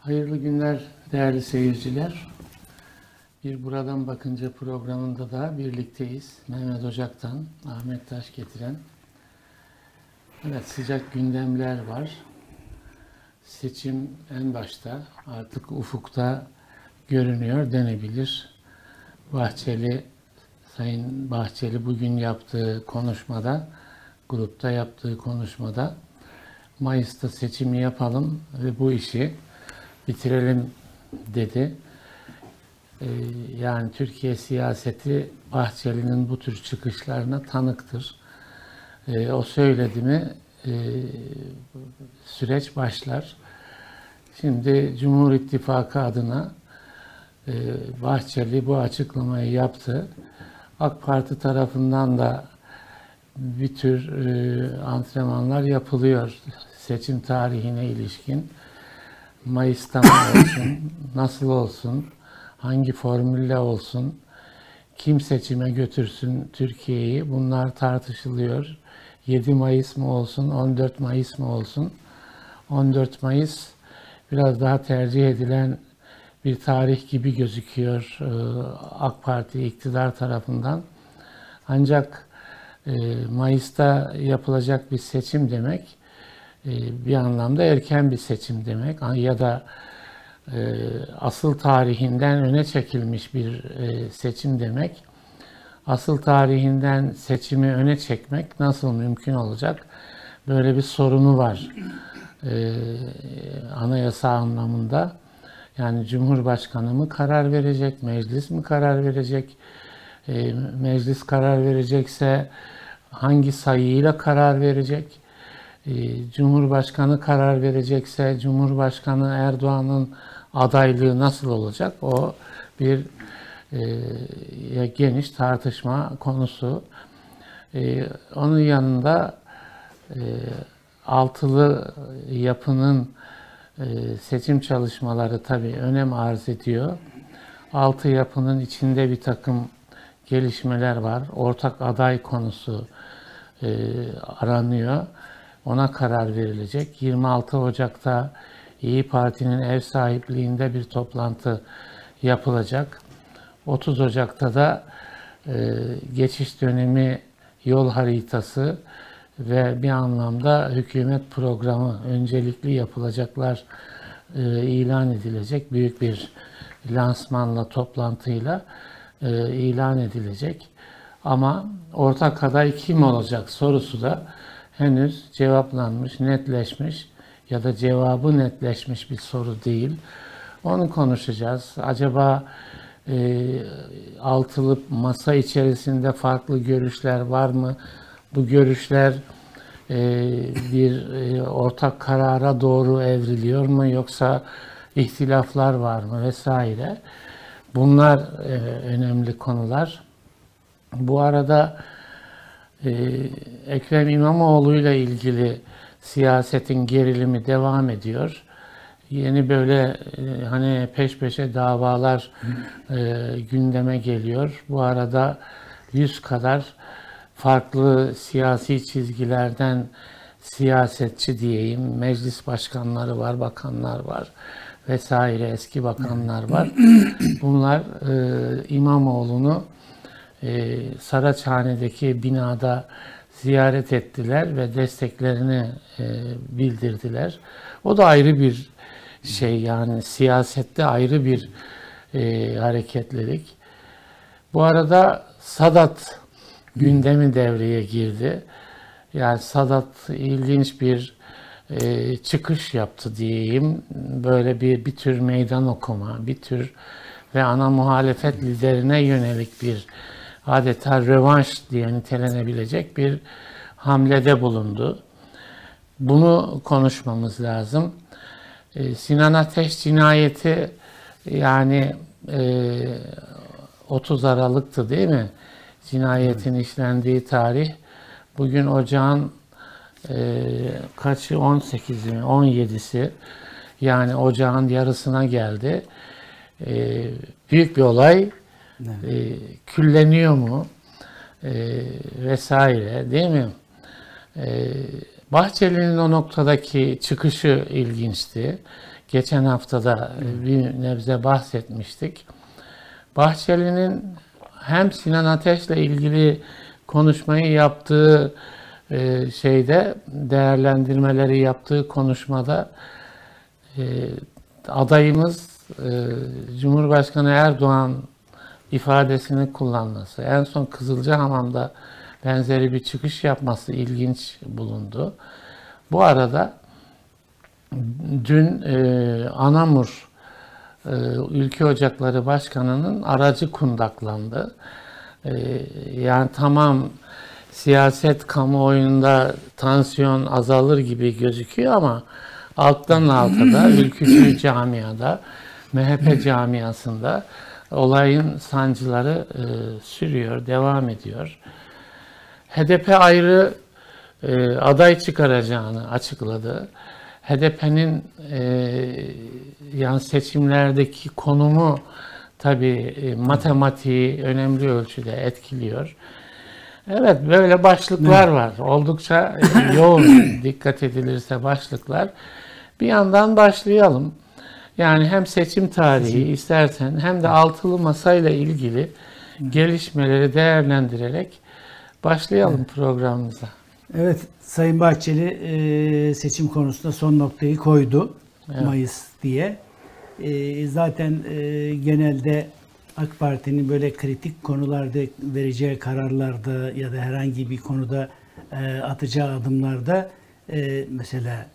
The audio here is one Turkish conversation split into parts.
Hayırlı günler değerli seyirciler. Bir Buradan Bakınca programında da birlikteyiz. Mehmet Ocak'tan Ahmet Taş getiren. Evet sıcak gündemler var. Seçim en başta artık ufukta görünüyor denebilir. Bahçeli, Sayın Bahçeli bugün yaptığı konuşmada, grupta yaptığı konuşmada Mayıs'ta seçimi yapalım ve bu işi bitirelim dedi. Ee, yani Türkiye siyaseti Bahçeli'nin bu tür çıkışlarına tanıktır. Ee, o söyledi mi e, süreç başlar. Şimdi Cumhur İttifakı adına e, Bahçeli bu açıklamayı yaptı. AK Parti tarafından da bir tür e, antrenmanlar yapılıyor seçim tarihine ilişkin. Mayıs'ta mı olsun, nasıl olsun, hangi formülle olsun, kim seçime götürsün Türkiye'yi bunlar tartışılıyor. 7 Mayıs mı olsun, 14 Mayıs mı olsun? 14 Mayıs biraz daha tercih edilen bir tarih gibi gözüküyor e, AK Parti iktidar tarafından. Ancak e, Mayıs'ta yapılacak bir seçim demek bir anlamda erken bir seçim demek ya da asıl tarihinden öne çekilmiş bir seçim demek. Asıl tarihinden seçimi öne çekmek nasıl mümkün olacak? Böyle bir sorunu var anayasa anlamında. Yani Cumhurbaşkanı mı karar verecek, meclis mi karar verecek? E, meclis karar verecekse hangi sayıyla karar verecek? E, Cumhurbaşkanı karar verecekse Cumhurbaşkanı Erdoğan'ın adaylığı nasıl olacak? O bir e, geniş tartışma konusu. E, onun yanında e, altılı yapının ee, seçim çalışmaları tabii önem arz ediyor. Altı yapının içinde bir takım gelişmeler var. Ortak aday konusu e, aranıyor. Ona karar verilecek. 26 Ocak'ta İyi Parti'nin ev sahipliğinde bir toplantı yapılacak. 30 Ocak'ta da e, geçiş dönemi yol haritası ve bir anlamda hükümet programı öncelikli yapılacaklar e, ilan edilecek. Büyük bir lansmanla, toplantıyla e, ilan edilecek. Ama ortak aday kim olacak sorusu da henüz cevaplanmış, netleşmiş ya da cevabı netleşmiş bir soru değil. Onu konuşacağız. Acaba e, altılı masa içerisinde farklı görüşler var mı? bu görüşler e, bir e, ortak karara doğru evriliyor mu yoksa ihtilaflar var mı vesaire. Bunlar e, önemli konular. Bu arada Ekrem İmamoğlu ile ilgili siyasetin gerilimi devam ediyor. Yeni böyle hani peş peşe davalar gündeme geliyor. Bu arada 100 kadar farklı siyasi çizgilerden siyasetçi diyeyim, meclis başkanları var, bakanlar var vesaire eski bakanlar var. Bunlar e, İmamoğlu'nu e, Saraçhane'deki binada ziyaret ettiler ve desteklerini e, bildirdiler. O da ayrı bir şey yani siyasette ayrı bir e, hareketlilik. Bu arada Sadat gündemi devreye girdi. Yani Sadat ilginç bir e, çıkış yaptı diyeyim. Böyle bir bir tür meydan okuma, bir tür ve ana muhalefet liderine yönelik bir adeta rövanş diye nitelenebilecek bir hamlede bulundu. Bunu konuşmamız lazım. E, Sinan Ateş cinayeti yani e, 30 Aralık'tı değil mi? cinayetin evet. işlendiği tarih. Bugün ocağın e, kaçı 18'i mi 17'si yani ocağın yarısına geldi. E, büyük bir olay. Evet. E, külleniyor mu? E, vesaire değil mi? E, Bahçeli'nin o noktadaki çıkışı ilginçti. geçen haftada e, bir nebze bahsetmiştik. Bahçeli'nin hem Sinan Ateş'le ilgili konuşmayı yaptığı e, şeyde değerlendirmeleri yaptığı konuşmada e, adayımız e, Cumhurbaşkanı Erdoğan ifadesini kullanması, en son Kızılcahamam'da benzeri bir çıkış yapması ilginç bulundu. Bu arada dün e, Anamur e, Ülke Ocakları Başkanı'nın aracı kundaklandı. E, yani tamam siyaset kamuoyunda tansiyon azalır gibi gözüküyor ama alttan alta da ülkücü camiada, MHP camiasında olayın sancıları e, sürüyor, devam ediyor. HDP ayrı e, aday çıkaracağını açıkladı. HDP'nin e, yani seçimlerdeki konumu tabii e, matematiği önemli ölçüde etkiliyor. Evet böyle başlıklar var. Oldukça e, yoğun dikkat edilirse başlıklar. Bir yandan başlayalım. Yani hem seçim tarihi istersen hem de altılı masayla ilgili gelişmeleri değerlendirerek başlayalım programımıza. Evet, Sayın Bahçeli e, seçim konusunda son noktayı koydu Evet. Mayıs diye. E, zaten e, genelde AK Parti'nin böyle kritik konularda vereceği kararlarda ya da herhangi bir konuda atacağı adımlarda mesela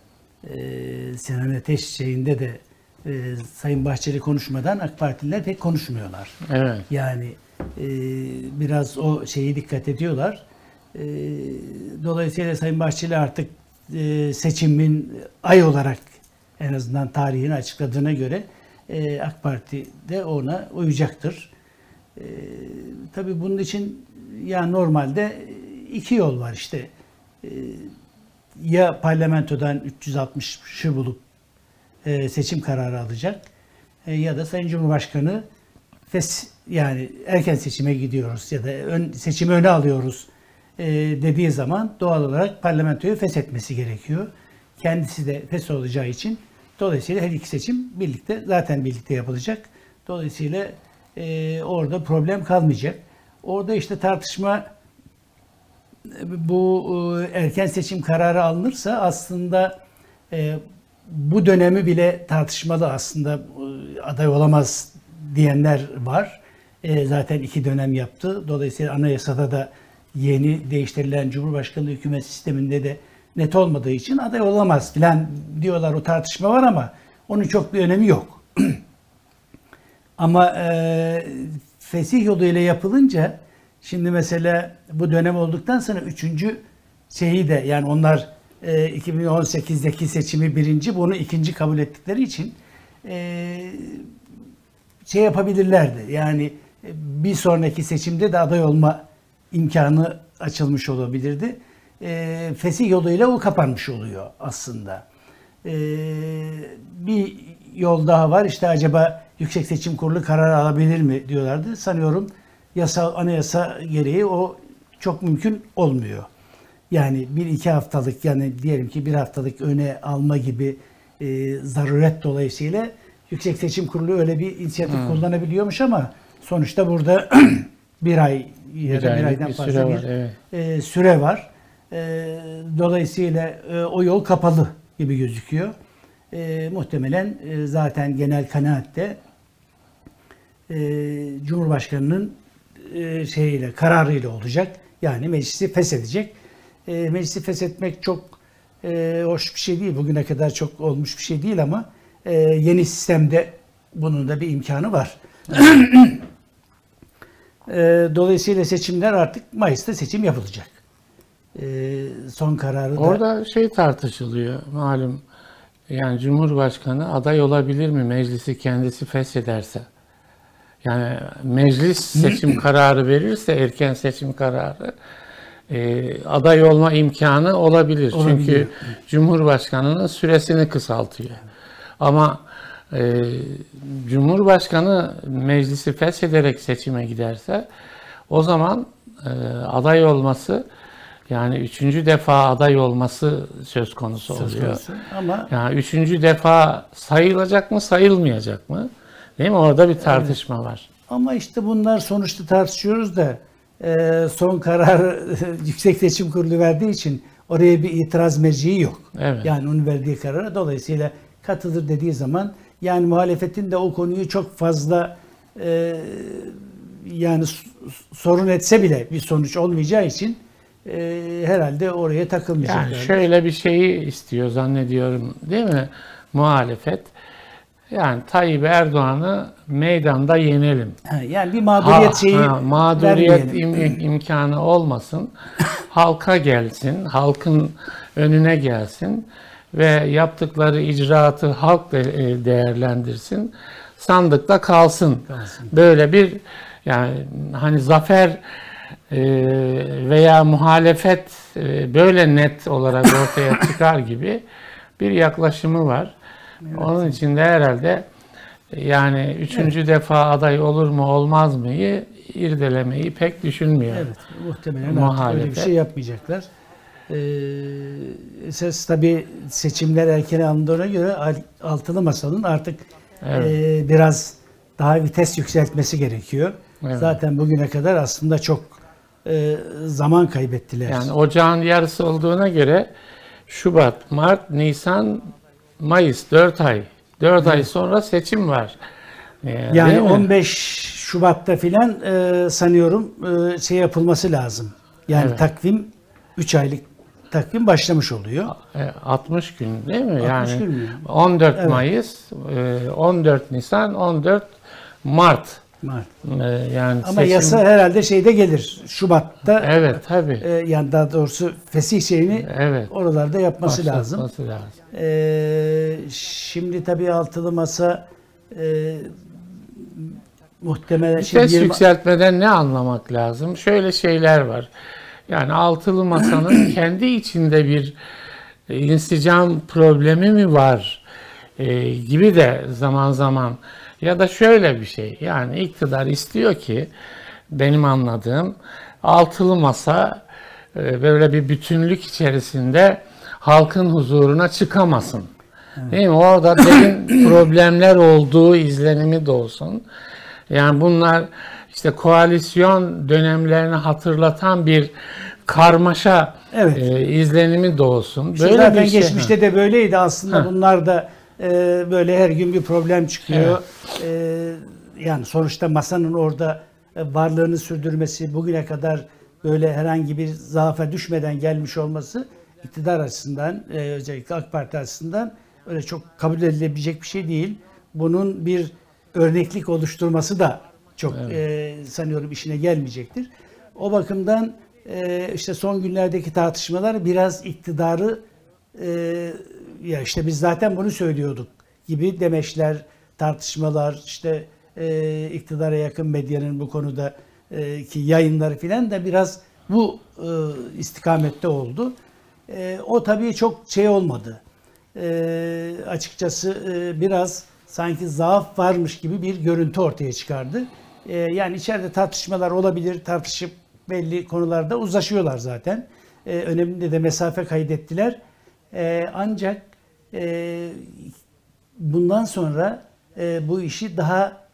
Sinan Ateş şeyinde de e, Sayın Bahçeli konuşmadan AK Partililer pek konuşmuyorlar. Evet. Yani e, biraz o şeyi dikkat ediyorlar. E, dolayısıyla Sayın Bahçeli artık e, seçimin ay olarak en azından tarihini açıkladığına göre e, AK Parti de ona uyacaktır. E, tabii bunun için ya normalde iki yol var işte. E, ya parlamentodan 360'ı bulup e, seçim kararı alacak e, ya da Sayın Cumhurbaşkanı fes yani erken seçime gidiyoruz ya da ön, seçimi öne alıyoruz e, dediği zaman doğal olarak parlamentoyu feshetmesi gerekiyor. Kendisi de fes olacağı için dolayısıyla her iki seçim birlikte zaten birlikte yapılacak. Dolayısıyla orada problem kalmayacak. Orada işte tartışma bu erken seçim kararı alınırsa aslında bu dönemi bile tartışmalı aslında e, aday olamaz diyenler var. E, zaten iki dönem yaptı. Dolayısıyla anayasada da yeni değiştirilen Cumhurbaşkanlığı hükümet sisteminde de net olmadığı için aday olamaz filan diyorlar. O tartışma var ama onun çok bir önemi yok. ama e, fesih yoluyla yapılınca şimdi mesela bu dönem olduktan sonra üçüncü şeyi de yani onlar 2018'deki seçimi birinci bunu ikinci kabul ettikleri için e, şey yapabilirlerdi. Yani e, bir sonraki seçimde de aday olma imkanı açılmış olabilirdi. E, fesih yoluyla o kapanmış oluyor aslında. E, bir yol daha var. İşte acaba Yüksek Seçim Kurulu karar alabilir mi diyorlardı. Sanıyorum yasal anayasa gereği o çok mümkün olmuyor. Yani bir iki haftalık yani diyelim ki bir haftalık öne alma gibi e, zaruret dolayısıyla Yüksek Seçim Kurulu öyle bir inisiyatif Hmm. kullanabiliyormuş ama sonuçta burada bir ay ya Bir da bir aydan bir fazla süre bir var, evet. e, süre var. E, dolayısıyla e, o yol kapalı gibi gözüküyor. E, muhtemelen e, zaten genel kanaatte e, Cumhurbaşkanı'nın e, şeyiyle kararıyla olacak. Yani meclisi feshedecek. E, meclisi feshetmek çok e, hoş bir şey değil. Bugüne kadar çok olmuş bir şey değil ama e, yeni sistemde bunun da bir imkanı var. E, dolayısıyla seçimler artık Mayıs'ta seçim yapılacak. E, son kararı da Orada şey tartışılıyor malum. Yani Cumhurbaşkanı aday olabilir mi meclisi kendisi feshederse? Yani meclis seçim kararı verirse erken seçim kararı e, aday olma imkanı olabilir. Olabilir. Çünkü Cumhurbaşkanının süresini kısaltıyor. Ama e, Cumhurbaşkanı meclisi feshederek seçime giderse o zaman e, aday olması Yani üçüncü defa aday olması söz konusu Söz oluyor. konusu. Ama Yani üçüncü defa sayılacak mı, sayılmayacak mı? Değil mi? Orada bir tartışma var. ama işte bunlar sonuçta tartışıyoruz da e, son karar Yüksek Seçim Kurulu verdiği için oraya bir itiraz merciği yok. Evet. Yani onun verdiği karara dolayısıyla katılır dediği zaman yani muhalefetin de o konuyu çok fazla e, yani sorun etse bile bir sonuç olmayacağı için e, herhalde oraya takılmayacaklar. Yani şöyle bir şeyi istiyor zannediyorum değil mi muhalefet? Yani Tayyip Erdoğan'ı meydanda yenelim. Yani bir mağduriyet Ha- şeyi ha, mağduriyet im- imkanı olmasın. Halka gelsin, halkın önüne gelsin ve yaptıkları icraatı halk de, e, değerlendirsin. Sandıkta kalsın. Kalsın. Böyle bir yani hani zafer e, veya muhalefet e, böyle net olarak ortaya çıkar gibi bir yaklaşımı var. Onun için de herhalde yani üçüncü defa aday olur mu olmaz mıyı irdelemeyi pek düşünmüyor. Evet, muhtemelen artık öyle bir şey yapmayacaklar. Ee, esas tabii seçimler erken alındığına göre al- altılı masanın artık Evet. e, biraz daha vites yükseltmesi gerekiyor. Evet. Zaten bugüne kadar aslında çok e, zaman kaybettiler. Yani ocağın yarısı olduğuna göre Şubat, Mart, Nisan, Mayıs 4 ay. 4 ay sonra seçim var. Ee, Yani değil mi? 15 Şubat'ta filan e, sanıyorum e, şey yapılması lazım. Yani Evet. takvim 3 aylık takvim başlamış oluyor. E, 60 gün değil mi? 60 yani gün mü? 14 Evet. Mayıs, e, 14 Nisan, 14 Mart. Mart. E, Yani Ama seçim- yasa herhalde şeyde gelir. Şubat'ta Evet tabii. e, yani daha doğrusu fesih şeyini Evet. oralarda yapması lazım. Başlatması lazım. E, şimdi tabii altılı masa e, muhtemelen şimdi Vites 20 yükseltmeden ne anlamak lazım? Şöyle şeyler var. Yani altılı masanın kendi içinde bir e, insicam problemi mi var e, gibi de zaman zaman ya da şöyle bir şey yani iktidar istiyor ki benim anladığım altılı masa e, böyle bir bütünlük içerisinde halkın huzuruna çıkamasın. Değil mi? Orada derin problemler olduğu izlenimi de olsun. Yani bunlar işte koalisyon dönemlerini hatırlatan bir karmaşa Evet. e, izlenimi de olsun. İşte Böyle zaten bir şey. geçmişte de böyleydi aslında. Ha. Bunlar da e, böyle her gün bir problem çıkıyor. E, yani sonuçta masanın orada e, varlığını sürdürmesi, bugüne kadar böyle herhangi bir zaafa düşmeden gelmiş olması iktidar açısından, e, özellikle AK Parti açısından öyle çok kabul edilebilecek bir şey değil. Bunun bir örneklik oluşturması da çok e, sanıyorum işine gelmeyecektir. O bakımdan e, işte son günlerdeki tartışmalar biraz iktidarı e, ya işte biz zaten bunu söylüyorduk gibi demeçler, tartışmalar, işte e, iktidara yakın medyanın bu konuda e, ki yayınları filan da biraz bu e, istikamette oldu. E, o tabii çok şey olmadı. E, açıkçası e, biraz sanki zaaf varmış gibi bir görüntü ortaya çıkardı. E, yani içeride tartışmalar olabilir, tartışıp belli konularda uzlaşıyorlar zaten. E, önemli de mesafe kaydettiler. E, ancak e, bundan sonra e, bu işi daha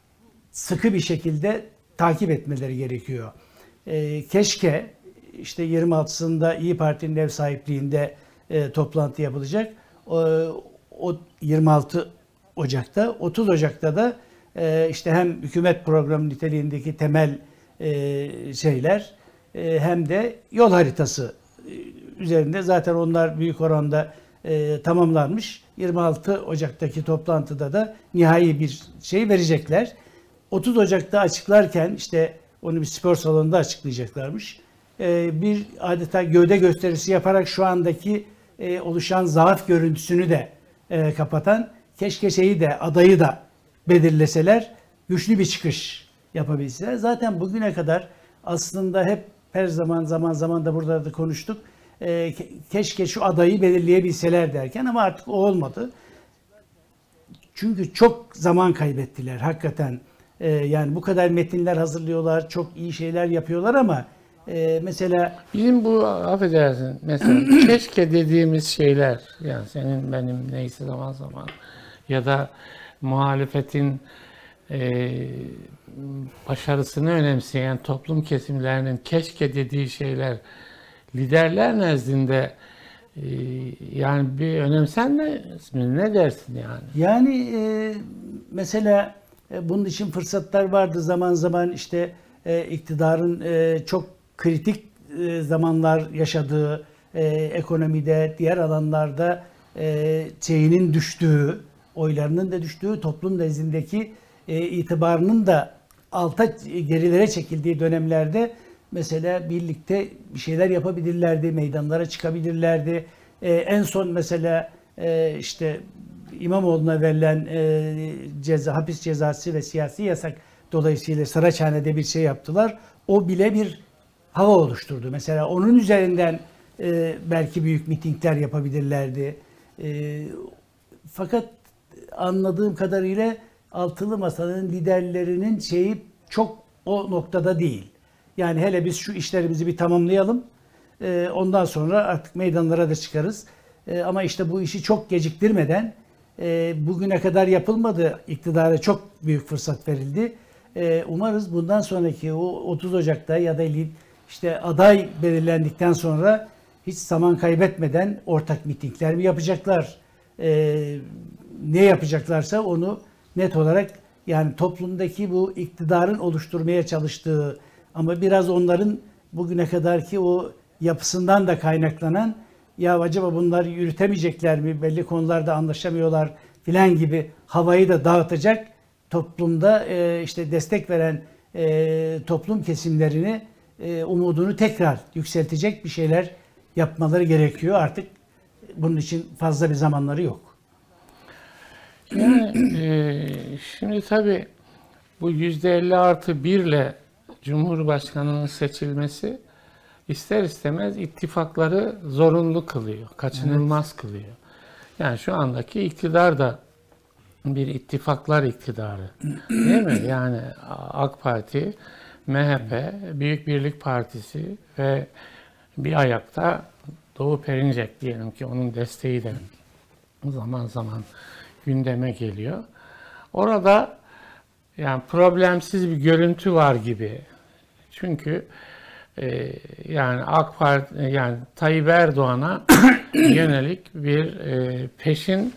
sıkı bir şekilde takip etmeleri gerekiyor. E, keşke işte 26'sında İyi Parti'nin ev sahipliğinde e, toplantı yapılacak. O, o 26 Ocak'ta, 30 Ocak'ta da e, işte hem hükümet programı niteliğindeki temel e, şeyler e, hem de yol haritası e, üzerinde zaten onlar büyük oranda e, tamamlanmış. 26 Ocak'taki toplantıda da nihai bir şey verecekler. 30 Ocak'ta açıklarken işte onu bir spor salonunda açıklayacaklarmış. E, bir adeta gövde gösterisi yaparak şu andaki e, oluşan zaaf görüntüsünü de e, kapatan keşke şeyi de adayı da belirleseler güçlü bir çıkış yapabilseler. Zaten bugüne kadar aslında hep her zaman zaman zaman da burada da konuştuk. E, ke- keşke şu adayı belirleyebilseler derken ama artık o olmadı. Çünkü çok zaman kaybettiler hakikaten. E, yani bu kadar metinler hazırlıyorlar, çok iyi şeyler yapıyorlar ama E, mesela Bizim bu affedersin mesela keşke dediğimiz şeyler yani senin benim neyse zaman zaman ya da muhalefetin e, başarısını önemseyen toplum kesimlerinin keşke dediği şeyler liderler nezdinde e, yani bir önemsenmez mi? Ne dersin yani? Yani e, mesela e, bunun için fırsatlar vardı zaman zaman işte iktidarın çok kritik zamanlar yaşadığı ekonomide diğer alanlarda e, şeyinin düştüğü oylarının da düştüğü toplum nezdindeki itibarının da alta gerilere çekildiği dönemlerde mesela birlikte bir şeyler yapabilirlerdi, meydanlara çıkabilirlerdi. E, en son mesela e, işte İmamoğlu'na verilen e, ceza, hapis cezası ve siyasi yasak dolayısıyla Saraçhane'de bir şey yaptılar. O bile bir hava oluşturdu. Mesela onun üzerinden e, belki büyük mitingler yapabilirlerdi. E, fakat anladığım kadarıyla altılı masanın liderlerinin şeyi çok o noktada değil. Yani hele biz şu işlerimizi bir tamamlayalım. E, ondan sonra artık meydanlara da çıkarız. E, ama işte bu işi çok geciktirmeden e, bugüne kadar yapılmadı. İktidara çok büyük fırsat verildi. E, umarız bundan sonraki o 30 Ocak'ta ya da işte aday belirlendikten sonra hiç zaman kaybetmeden ortak mitingler mi yapacaklar? E, ne yapacaklarsa onu net olarak yani toplumdaki bu iktidarın oluşturmaya çalıştığı ama biraz onların bugüne kadarki o yapısından da kaynaklanan ya acaba bunlar yürütemeyecekler mi belli konularda anlaşamıyorlar filan gibi havayı da dağıtacak toplumda e, işte destek veren e, toplum kesimlerini e, umudunu tekrar yükseltecek bir şeyler yapmaları gerekiyor. Artık bunun için fazla bir zamanları yok. Yani, e, şimdi tabii bu yüzde elli artı birle Cumhurbaşkanı'nın seçilmesi ister istemez ittifakları zorunlu kılıyor, kaçınılmaz evet. kılıyor. Yani şu andaki iktidar da bir ittifaklar iktidarı. Değil mi? Yani AK Parti, MHP, Büyük Birlik Partisi ve bir ayakta Doğu Perinçek diyelim ki onun desteği de zaman zaman gündeme geliyor. Orada yani problemsiz bir görüntü var gibi. Çünkü e, yani AK Parti yani Tayyip Erdoğan'a yönelik bir e, peşin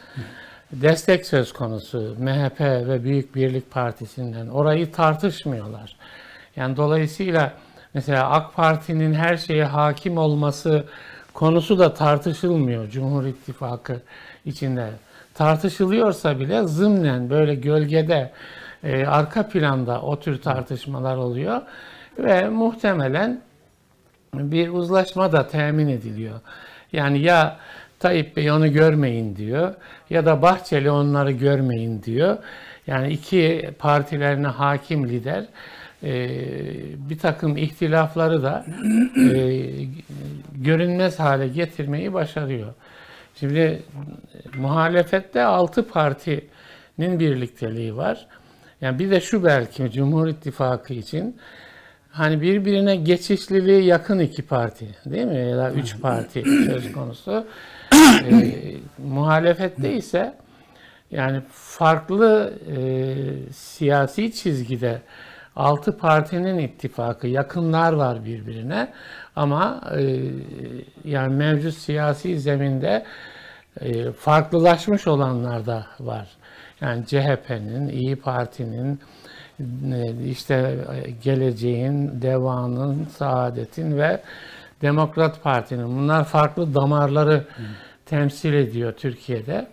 destek söz konusu MHP ve Büyük Birlik Partisi'nden. Orayı tartışmıyorlar. Yani dolayısıyla mesela AK Parti'nin her şeye hakim olması konusu da tartışılmıyor Cumhur İttifakı içinde. Tartışılıyorsa bile zımnen böyle gölgede e, arka planda o tür tartışmalar oluyor ve muhtemelen bir uzlaşma da temin ediliyor. Yani ya Tayyip Bey onu görmeyin diyor ya da Bahçeli onları görmeyin diyor. Yani iki partilerine hakim lider e, bir takım ihtilafları da e, görünmez hale getirmeyi başarıyor. Şimdi muhalefette altı partinin birlikteliği var. Yani bir de şu belki Cumhur İttifakı için hani birbirine geçişliliği yakın iki parti değil mi? Ya da üç parti söz konusu. Ee, muhalefette ise yani farklı e, siyasi çizgide altı partinin ittifakı yakınlar var birbirine ama e, yani mevcut siyasi zeminde e, farklılaşmış olanlar da var. Yani CHP'nin, İyi Parti'nin, e, işte geleceğin, devanın, saadetin ve Demokrat Parti'nin bunlar farklı damarları Hı. temsil ediyor Türkiye'de.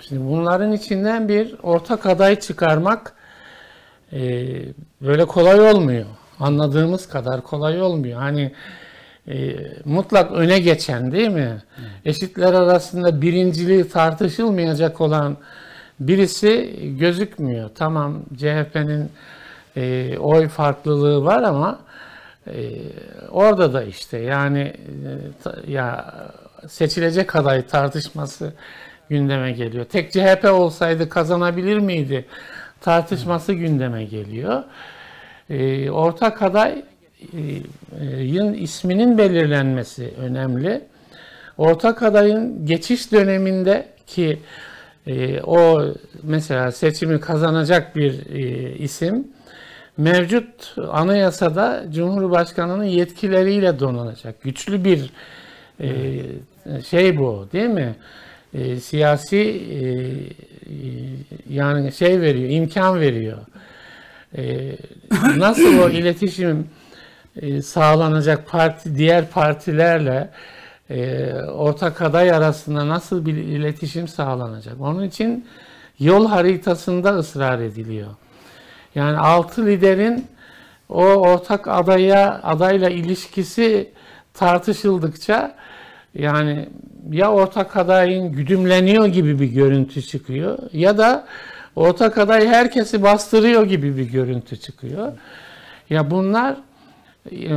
Şimdi bunların içinden bir ortak aday çıkarmak e, böyle kolay olmuyor. Anladığımız kadar kolay olmuyor. Hani e, mutlak öne geçen değil mi? Hı. Eşitler arasında birinciliği tartışılmayacak olan birisi gözükmüyor. Tamam CHP'nin e, oy farklılığı var ama e, orada da işte yani e, ya seçilecek aday tartışması gündeme geliyor. Tek CHP olsaydı kazanabilir miydi? Tartışması gündeme geliyor. E, ortak aday adayın isminin belirlenmesi önemli. Ortak adayın geçiş döneminde ki e, o mesela seçimi kazanacak bir e, isim mevcut anayasada Cumhurbaşkanı'nın yetkileriyle donanacak. Güçlü bir e, şey bu değil mi? E, siyasi e, yani şey veriyor, imkan veriyor. E, nasıl o iletişim e, sağlanacak parti diğer partilerle e, ortak aday arasında nasıl bir iletişim sağlanacak? Onun için yol haritasında ısrar ediliyor. Yani altı liderin o ortak adaya adayla ilişkisi tartışıldıkça yani ya ortak adayın güdümleniyor gibi bir görüntü çıkıyor ya da ortak aday herkesi bastırıyor gibi bir görüntü çıkıyor. Ya bunlar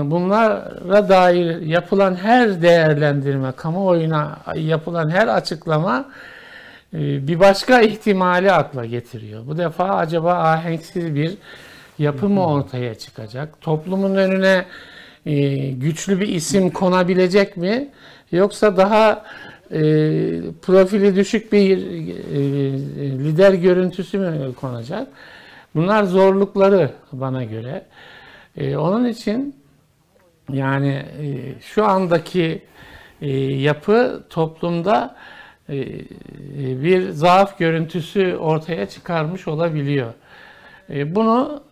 bunlara dair yapılan her değerlendirme, kamuoyuna yapılan her açıklama e, bir başka ihtimali akla getiriyor. Bu defa acaba ahenksiz bir yapı mı ortaya çıkacak? Toplumun önüne e, güçlü bir isim konabilecek mi? Yoksa daha e, profili düşük bir lider görüntüsü mü konacak? Bunlar zorlukları bana göre. Onun için yani şu andaki yapı toplumda e, bir zaaf görüntüsü ortaya çıkarmış olabiliyor. E, bunu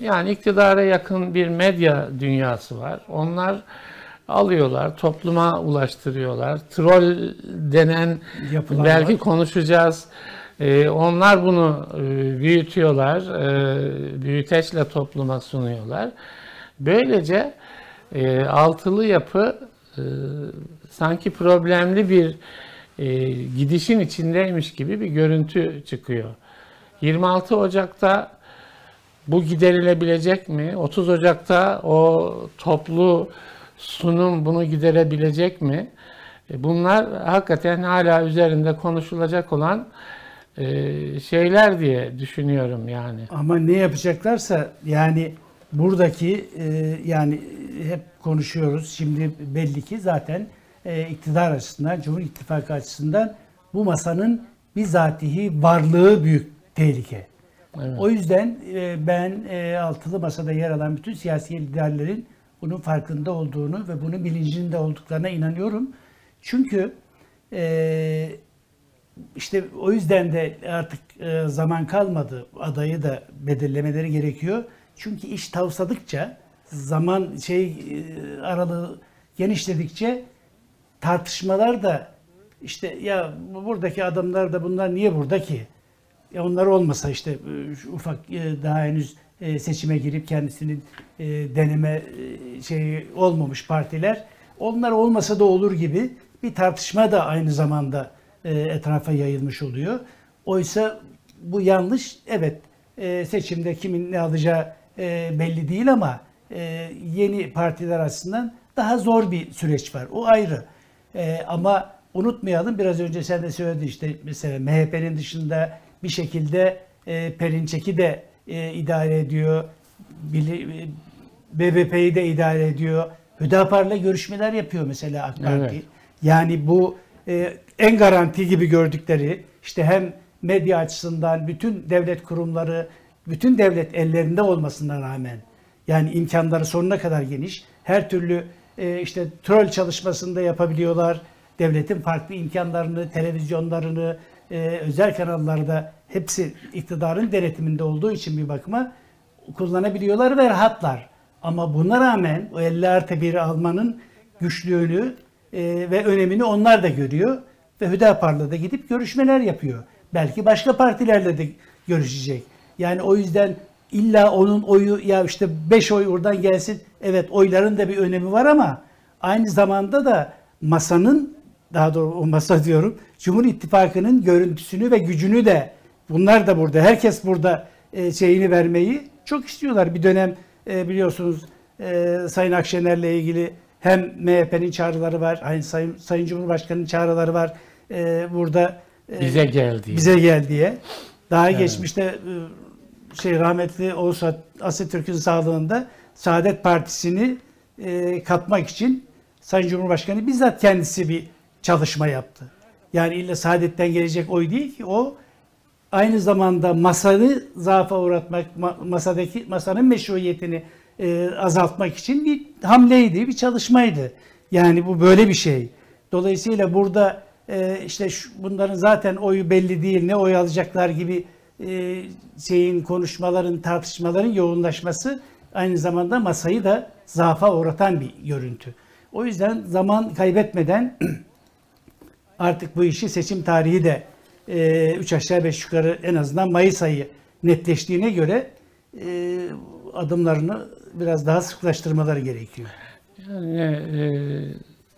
yani iktidara yakın bir medya dünyası var. Onlar alıyorlar, topluma ulaştırıyorlar. Troll denen Yapılar belki var. konuşacağız. E, onlar bunu büyütüyorlar, büyüteçle topluma sunuyorlar. Böylece altılı yapı sanki problemli bir e, gidişin içindeymiş gibi bir görüntü çıkıyor. 26 Ocak'ta bu giderilebilecek mi? 30 Ocak'ta o toplu sunum bunu giderebilecek mi? E, bunlar hakikaten hala üzerinde konuşulacak olan e, şeyler diye düşünüyorum yani. Ama ne yapacaklarsa yani buradaki e, yani hep konuşuyoruz. Şimdi belli ki zaten e, iktidar açısından, Cumhur İttifakı açısından bu masanın bizatihi varlığı büyük tehlike. Evet. O yüzden e, ben e, altılı masada yer alan bütün siyasi liderlerin bunun farkında olduğunu ve bunun bilincinde olduklarına inanıyorum. Çünkü e, işte o yüzden de artık e, zaman kalmadı. Adayı da belirlemeleri gerekiyor. Çünkü iş tavsadıkça zaman şey e, aralığı genişledikçe tartışmalar da işte ya buradaki adamlar da bunlar niye burada ki? Ya onlar olmasa işte e, ufak e, daha henüz seçime girip kendisinin deneme şeyi olmamış partiler onlar olmasa da olur gibi bir tartışma da aynı zamanda etrafa yayılmış oluyor. Oysa bu yanlış. Evet seçimde kimin ne alacağı belli değil ama yeni partiler açısından daha zor bir süreç var. O ayrı. E, ama unutmayalım biraz önce sen de söyledin işte mesela MHP'nin dışında bir şekilde e, Perinçek'i de e, idare ediyor. BBP'yi de idare ediyor. Hüdapar'la görüşmeler yapıyor mesela AK Parti. Evet. Yani bu e, en garanti gibi gördükleri işte hem medya açısından bütün devlet kurumları, bütün devlet ellerinde olmasına rağmen yani imkanları sonuna kadar geniş. Her türlü e, işte troll çalışmasında yapabiliyorlar. Devletin farklı imkanlarını, televizyonlarını, e, özel kanallarda hepsi iktidarın denetiminde olduğu için bir bakıma kullanabiliyorlar ve rahatlar. Ama buna rağmen o 50 artı 1'i almanın güçlüğünü e, ve önemini onlar da görüyor. Ve Hüdapar'la da gidip görüşmeler yapıyor. Belki başka partilerle de görüşecek. Yani o yüzden illa onun oyu ya işte 5 oy oradan gelsin. Evet oyların da bir önemi var ama aynı zamanda da masanın daha doğru o masa diyorum Cumhur İttifakı'nın görüntüsünü ve gücünü de bunlar da burada herkes burada e, şeyini vermeyi çok istiyorlar. Bir dönem e, biliyorsunuz e, Sayın Akşener'le ilgili hem MHP'nin çağrıları var, aynı Sayın, Sayın Cumhurbaşkanı'nın çağrıları var. burada bize geldi. Bize gel diye. Daha evet. geçmişte şey rahmetli Oğuz Atatürk'ün sağlığında Saadet Partisi'ni e, katmak için Sayın Cumhurbaşkanı bizzat kendisi bir çalışma yaptı. Yani illa Saadet'ten gelecek oy değil ki o aynı zamanda masanı zaafa uğratmak, masadaki masanın meşruiyetini e, azaltmak için bir hamleydi, bir çalışmaydı. Yani bu böyle bir şey. Dolayısıyla burada e, işte şu, bunların zaten oyu belli değil, ne oy alacaklar gibi e, şeyin konuşmaların, tartışmaların yoğunlaşması aynı zamanda masayı da zaafa uğratan bir görüntü. O yüzden zaman kaybetmeden artık bu işi seçim tarihi de 3 e, aşağı 5 yukarı en azından Mayıs ayı netleştiğine göre e, adımlarını biraz daha sıklaştırmaları gerekiyor. Yani e,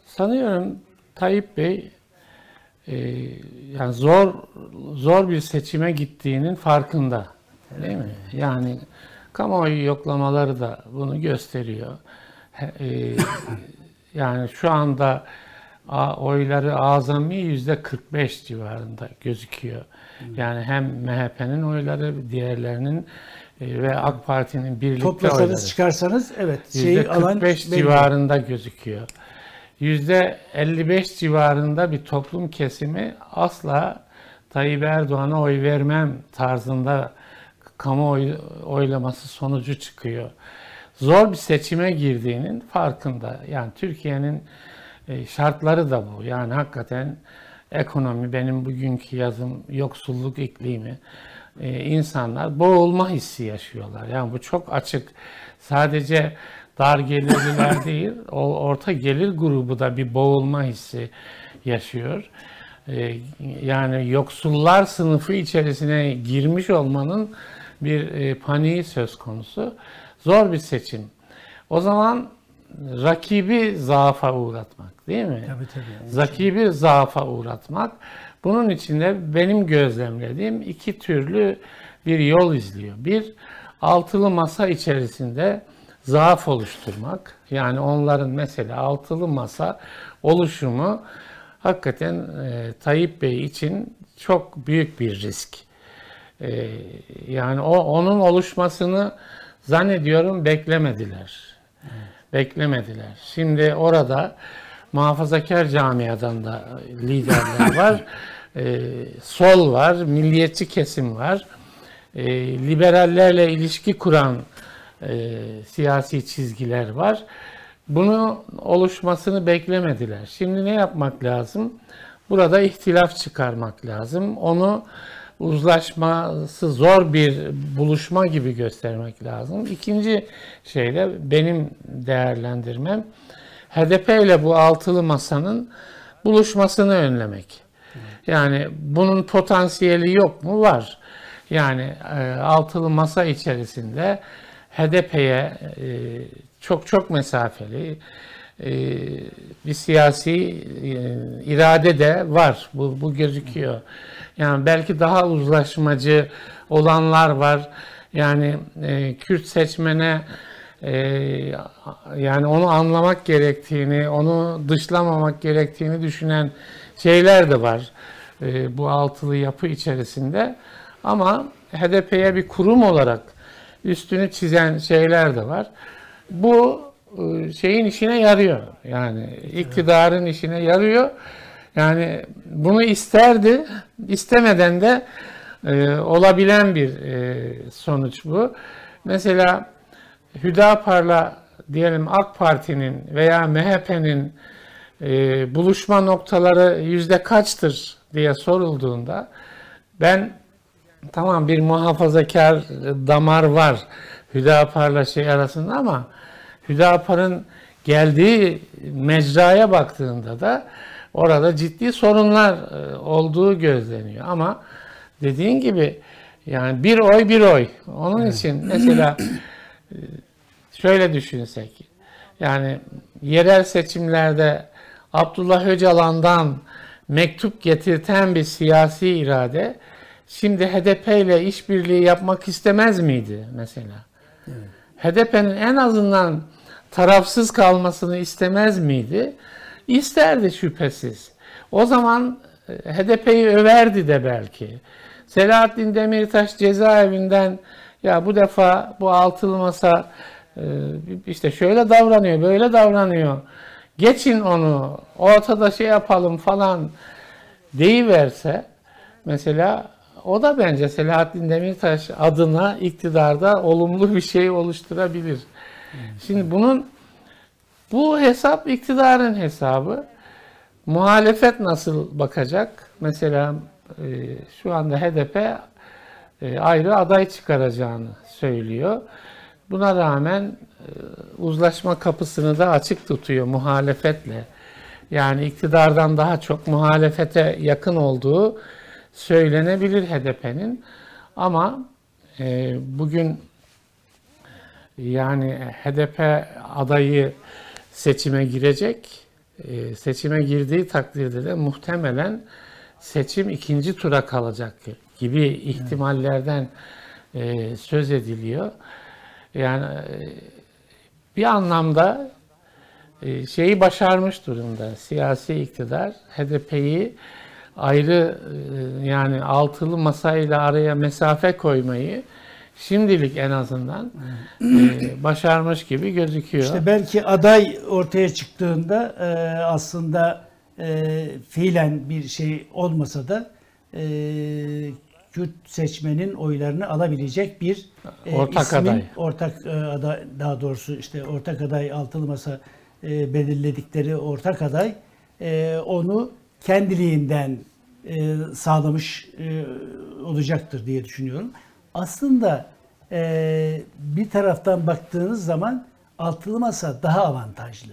sanıyorum Tayyip Bey e, yani zor zor bir seçime gittiğinin farkında. Değil mi? Yani kamuoyu yoklamaları da bunu gösteriyor. E, yani şu anda oyları azami yüzde 45 civarında gözüküyor. Yani hem MHP'nin oyları, diğerlerinin e, ve AK Parti'nin birlikte Toplasanız oyları. çıkarsanız evet şeyi %45 alan civarında gözüküyor. Yüzde 55 civarında bir toplum kesimi asla Tayyip Erdoğan'a oy vermem tarzında kamu oy, oylaması sonucu çıkıyor. Zor bir seçime girdiğinin farkında. Yani Türkiye'nin e, şartları da bu. Yani hakikaten ekonomi, benim bugünkü yazım yoksulluk iklimi, e, insanlar boğulma hissi yaşıyorlar. Yani bu çok açık. Sadece dar gelirliler değil, o orta gelir grubu da bir boğulma hissi yaşıyor. E, yani yoksullar sınıfı içerisine girmiş olmanın bir e, paniği söz konusu. Zor bir seçim. O zaman rakibi zaafa uğratmak değil mi? Tabii tabii. Rakibi zaafa uğratmak. Bunun içinde benim gözlemlediğim iki türlü bir yol izliyor. Bir, altılı masa içerisinde zaaf oluşturmak. Yani onların mesela altılı masa oluşumu hakikaten e, Tayyip Bey için çok büyük bir risk. E, yani o onun oluşmasını zannediyorum beklemediler. Evet beklemediler. Şimdi orada muhafazakar camiadan da liderler var. e, sol var, milliyetçi kesim var. E, liberallerle ilişki kuran e, siyasi çizgiler var. Bunu oluşmasını beklemediler. Şimdi ne yapmak lazım? Burada ihtilaf çıkarmak lazım. Onu uzlaşması zor bir buluşma gibi göstermek lazım. İkinci şey de benim değerlendirmem HDP ile bu altılı masanın buluşmasını önlemek. Yani bunun potansiyeli yok mu? Var. Yani e, altılı masa içerisinde HDP'ye e, çok çok mesafeli e, bir siyasi e, irade de var. Bu, bu gözüküyor. Yani belki daha uzlaşmacı olanlar var. Yani e, Kürt seçmene yani onu anlamak gerektiğini, onu dışlamamak gerektiğini düşünen şeyler de var bu altılı yapı içerisinde. Ama HDP'ye bir kurum olarak üstünü çizen şeyler de var. Bu e, şeyin işine yarıyor. Yani iktidarın işine yarıyor. Yani bunu isterdi, istemeden de e, olabilen bir e, sonuç bu. Mesela Hüdapar'la diyelim AK Parti'nin veya MHP'nin e, buluşma noktaları yüzde kaçtır diye sorulduğunda ben tamam bir muhafazakar damar var Hüdapar'la şey arasında ama Hüdapar'ın geldiği mecraya baktığında da orada ciddi sorunlar e, olduğu gözleniyor. Ama dediğin gibi yani bir oy bir oy. Onun evet. için mesela e, şöyle düşünsek yani yerel seçimlerde Abdullah Öcalan'dan mektup getirten bir siyasi irade şimdi HDP ile işbirliği yapmak istemez miydi mesela? Evet. HDP'nin en azından tarafsız kalmasını istemez miydi? İsterdi şüphesiz. O zaman e, HDP'yi överdi de belki. Selahattin Demirtaş cezaevinden ya bu defa bu altılı masa e, işte şöyle davranıyor, böyle davranıyor. Geçin onu, ortada şey yapalım falan deyiverse mesela o da bence Selahattin Demirtaş adına iktidarda olumlu bir şey oluşturabilir. Şimdi bunun bu hesap iktidarın hesabı. Muhalefet nasıl bakacak? Mesela e, şu anda HDP e, ayrı aday çıkaracağını söylüyor. Buna rağmen e, uzlaşma kapısını da açık tutuyor muhalefetle. Yani iktidardan daha çok muhalefete yakın olduğu söylenebilir HDP'nin. Ama e, bugün yani HDP adayı seçime girecek. E, seçime girdiği takdirde de muhtemelen seçim ikinci tura kalacak gibi ihtimallerden e, söz ediliyor. Yani e, bir anlamda e, şeyi başarmış durumda. Siyasi iktidar HDP'yi ayrı e, yani altılı masayla araya mesafe koymayı şimdilik en azından e, başarmış gibi gözüküyor. İşte belki aday ortaya çıktığında e, aslında e, fiilen bir şey olmasa da e, Kürt seçmenin oylarını alabilecek bir e, ortak ismin, aday. Ortak e, aday daha doğrusu işte ortak aday altılı masa e, belirledikleri ortak aday e, onu kendiliğinden e, sağlamış e, olacaktır diye düşünüyorum. Aslında e, bir taraftan baktığınız zaman altılı masa daha avantajlı.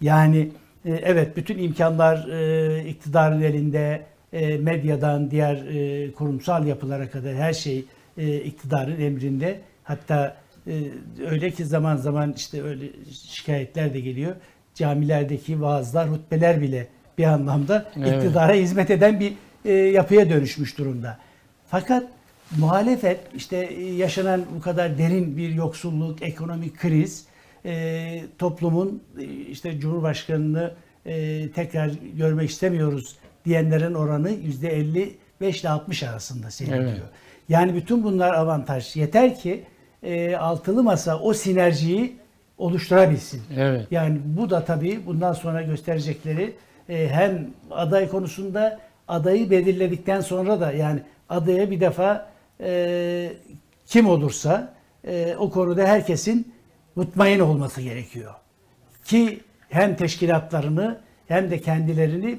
Yani e, evet bütün imkanlar e, iktidarın elinde, e, medyadan diğer e, kurumsal yapılara kadar her şey e, iktidarın emrinde. Hatta e, öyle ki zaman zaman işte öyle şikayetler de geliyor. Camilerdeki vaazlar, hutbeler bile bir anlamda evet. iktidara hizmet eden bir e, yapıya dönüşmüş durumda. Fakat muhalefet işte yaşanan bu kadar derin bir yoksulluk, ekonomik kriz e, toplumun e, işte Cumhurbaşkanı'nı e, tekrar görmek istemiyoruz diyenlerin oranı %55 ile 60 arasında seyrediyor. Evet. Yani bütün bunlar avantaj. Yeter ki e, altılı masa o sinerjiyi oluşturabilsin. Evet. Yani bu da tabii bundan sonra gösterecekleri e, hem aday konusunda adayı belirledikten sonra da yani adaya bir defa e, kim olursa e, o konuda herkesin mutmain olması gerekiyor. Ki hem teşkilatlarını hem de kendilerini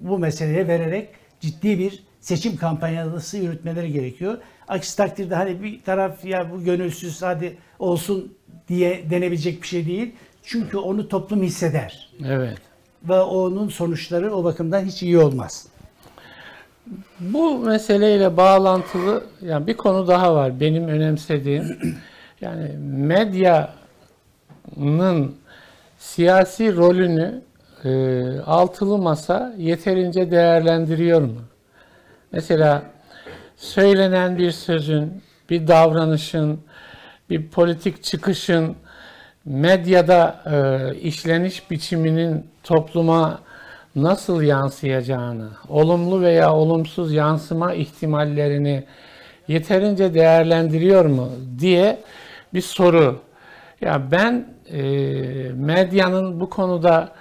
bu meseleye vererek ciddi bir seçim kampanyası yürütmeleri gerekiyor. Aksi takdirde hani bir taraf ya bu gönülsüz hadi olsun diye denebilecek bir şey değil. Çünkü onu toplum hisseder. Evet. Ve onun sonuçları o bakımdan hiç iyi olmaz. Bu meseleyle bağlantılı yani bir konu daha var benim önemsediğim. Yani medyanın siyasi rolünü e, altılı masa yeterince değerlendiriyor mu? Mesela söylenen bir sözün, bir davranışın, bir politik çıkışın medyada e, işleniş biçiminin topluma nasıl yansıyacağını, olumlu veya olumsuz yansıma ihtimallerini yeterince değerlendiriyor mu diye bir soru. Ya ben e, medyanın bu konuda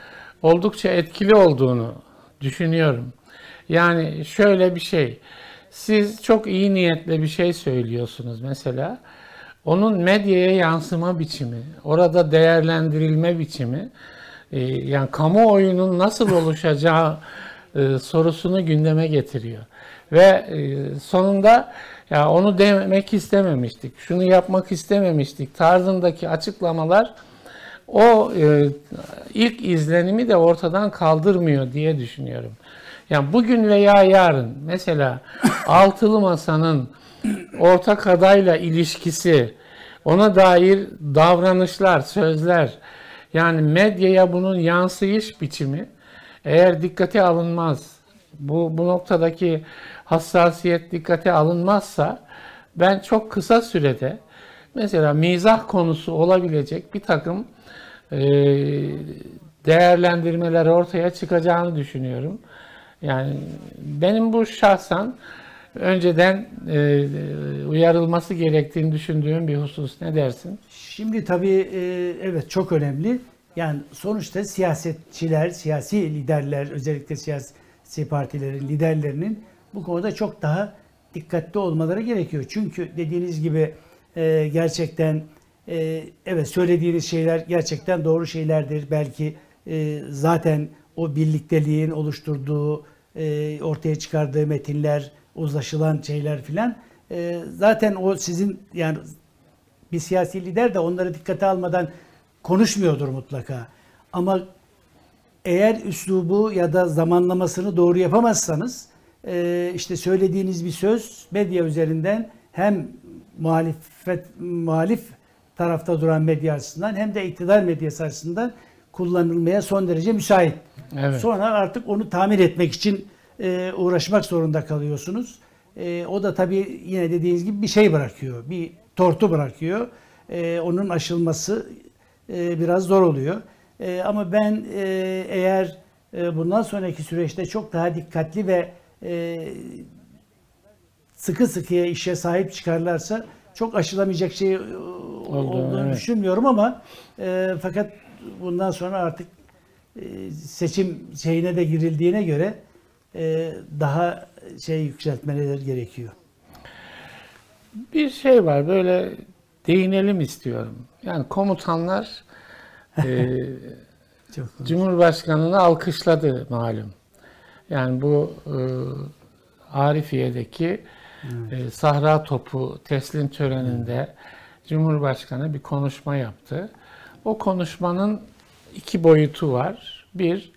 oldukça etkili olduğunu düşünüyorum. Yani şöyle bir şey. Siz çok iyi niyetle bir şey söylüyorsunuz mesela. Onun medyaya yansıma biçimi, orada değerlendirilme biçimi e, yani kamuoyunun nasıl oluşacağı e, sorusunu gündeme getiriyor. Ve e, sonunda ya onu demek istememiştik, şunu yapmak istememiştik tarzındaki açıklamalar o ilk izlenimi de ortadan kaldırmıyor diye düşünüyorum. Yani bugün veya yarın mesela altılı masanın ortak adayla ilişkisi, ona dair davranışlar, sözler, yani medyaya bunun yansıyış biçimi eğer dikkate alınmaz, bu, bu noktadaki hassasiyet dikkate alınmazsa ben çok kısa sürede mesela mizah konusu olabilecek bir takım e, değerlendirmeler ortaya çıkacağını düşünüyorum. Yani benim bu şahsen önceden e, uyarılması gerektiğini düşündüğüm bir husus. Ne dersin? Şimdi tabii e, evet çok önemli. Yani sonuçta siyasetçiler, siyasi liderler, özellikle siyasi partilerin liderlerinin bu konuda çok daha dikkatli olmaları gerekiyor. Çünkü dediğiniz gibi e, gerçekten e, evet söylediğiniz şeyler gerçekten doğru şeylerdir. Belki e, zaten o birlikteliğin oluşturduğu, e, ortaya çıkardığı metinler, uzlaşılan şeyler filan e, zaten o sizin yani bir siyasi lider de onları dikkate almadan konuşmuyordur mutlaka. Ama eğer üslubu ya da zamanlamasını doğru yapamazsanız e, işte söylediğiniz bir söz medya üzerinden hem muhalefet muhalif tarafta duran medya açısından hem de iktidar medyası açısından kullanılmaya son derece müsait. Evet. Sonra artık onu tamir etmek için e, uğraşmak zorunda kalıyorsunuz. E, o da tabii yine dediğiniz gibi bir şey bırakıyor. Bir tortu bırakıyor. E, onun aşılması e, biraz zor oluyor. E, ama ben e, eğer e, bundan sonraki süreçte çok daha dikkatli ve e, sıkı sıkıya işe sahip çıkarlarsa çok aşılamayacak şey e, olduğunu evet. düşünmüyorum ama e, fakat bundan sonra artık e, seçim şeyine de girildiğine göre daha şey yükseltmeleri gerekiyor. Bir şey var böyle değinelim istiyorum. Yani komutanlar e, Cumhurbaşkanı'nı alkışladı malum. Yani bu e, Arifiye'deki e, Sahra Topu teslim töreninde Cumhurbaşkanı bir konuşma yaptı. O konuşmanın iki boyutu var. Bir,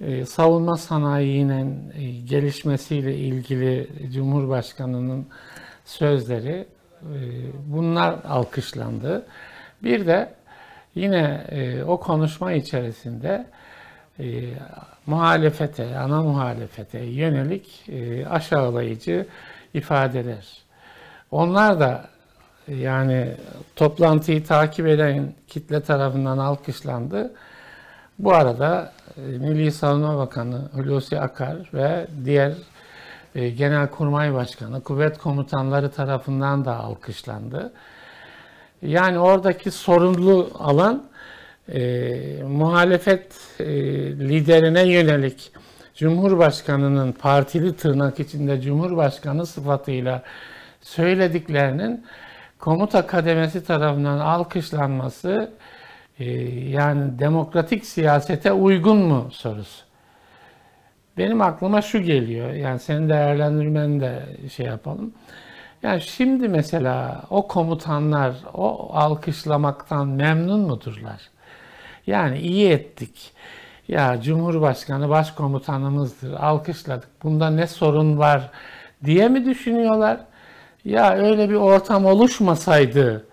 e, savunma sanayinin e, gelişmesiyle ilgili Cumhurbaşkanı'nın sözleri e, bunlar alkışlandı. Bir de yine e, o konuşma içerisinde e, muhalefete, ana muhalefete yönelik aşağılayıcı ifadeler. Onlar da yani toplantıyı takip eden kitle tarafından alkışlandı. Bu arada e, Milli Savunma Bakanı Hulusi Akar ve diğer e, Genelkurmay Başkanı, kuvvet komutanları tarafından da alkışlandı. Yani oradaki sorumlu alan e, muhalefet e, liderine yönelik Cumhurbaşkanı'nın partili tırnak içinde Cumhurbaşkanı sıfatıyla söylediklerinin komuta kademesi tarafından alkışlanması yani demokratik siyasete uygun mu sorusu. Benim aklıma şu geliyor. Yani senin değerlendirmeni de şey yapalım. Yani şimdi mesela o komutanlar o alkışlamaktan memnun mudurlar? Yani iyi ettik. Ya Cumhurbaşkanı başkomutanımızdır. Alkışladık. Bunda ne sorun var diye mi düşünüyorlar? Ya öyle bir ortam oluşmasaydı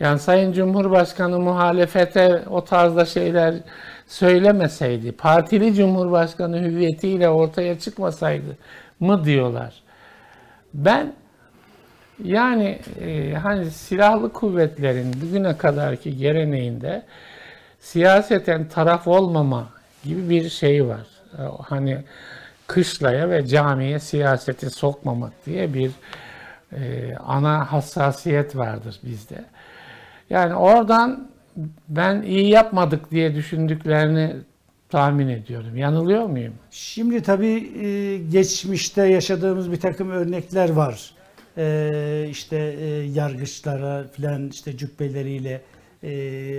yani Sayın Cumhurbaşkanı muhalefete o tarzda şeyler söylemeseydi, partili Cumhurbaşkanı hüviyetiyle ortaya çıkmasaydı mı diyorlar. Ben yani e, hani silahlı kuvvetlerin bugüne kadarki geleneğinde siyaseten taraf olmama gibi bir şey var. E, Hani kışlaya ve camiye siyaseti sokmamak diye bir e, ana hassasiyet vardır bizde. Yani oradan ben iyi yapmadık diye düşündüklerini tahmin ediyorum. Yanılıyor muyum? Şimdi tabii e, geçmişte yaşadığımız bir takım örnekler var. E, işte e, yargıçlara filan işte cübbeleriyle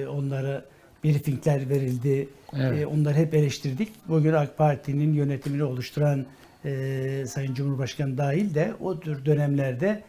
onlara briefingler verildi. Evet. Onları hep eleştirdik. Bugün AK Parti'nin yönetimini oluşturan Sayın Cumhurbaşkanı dahil de o tür dönemlerde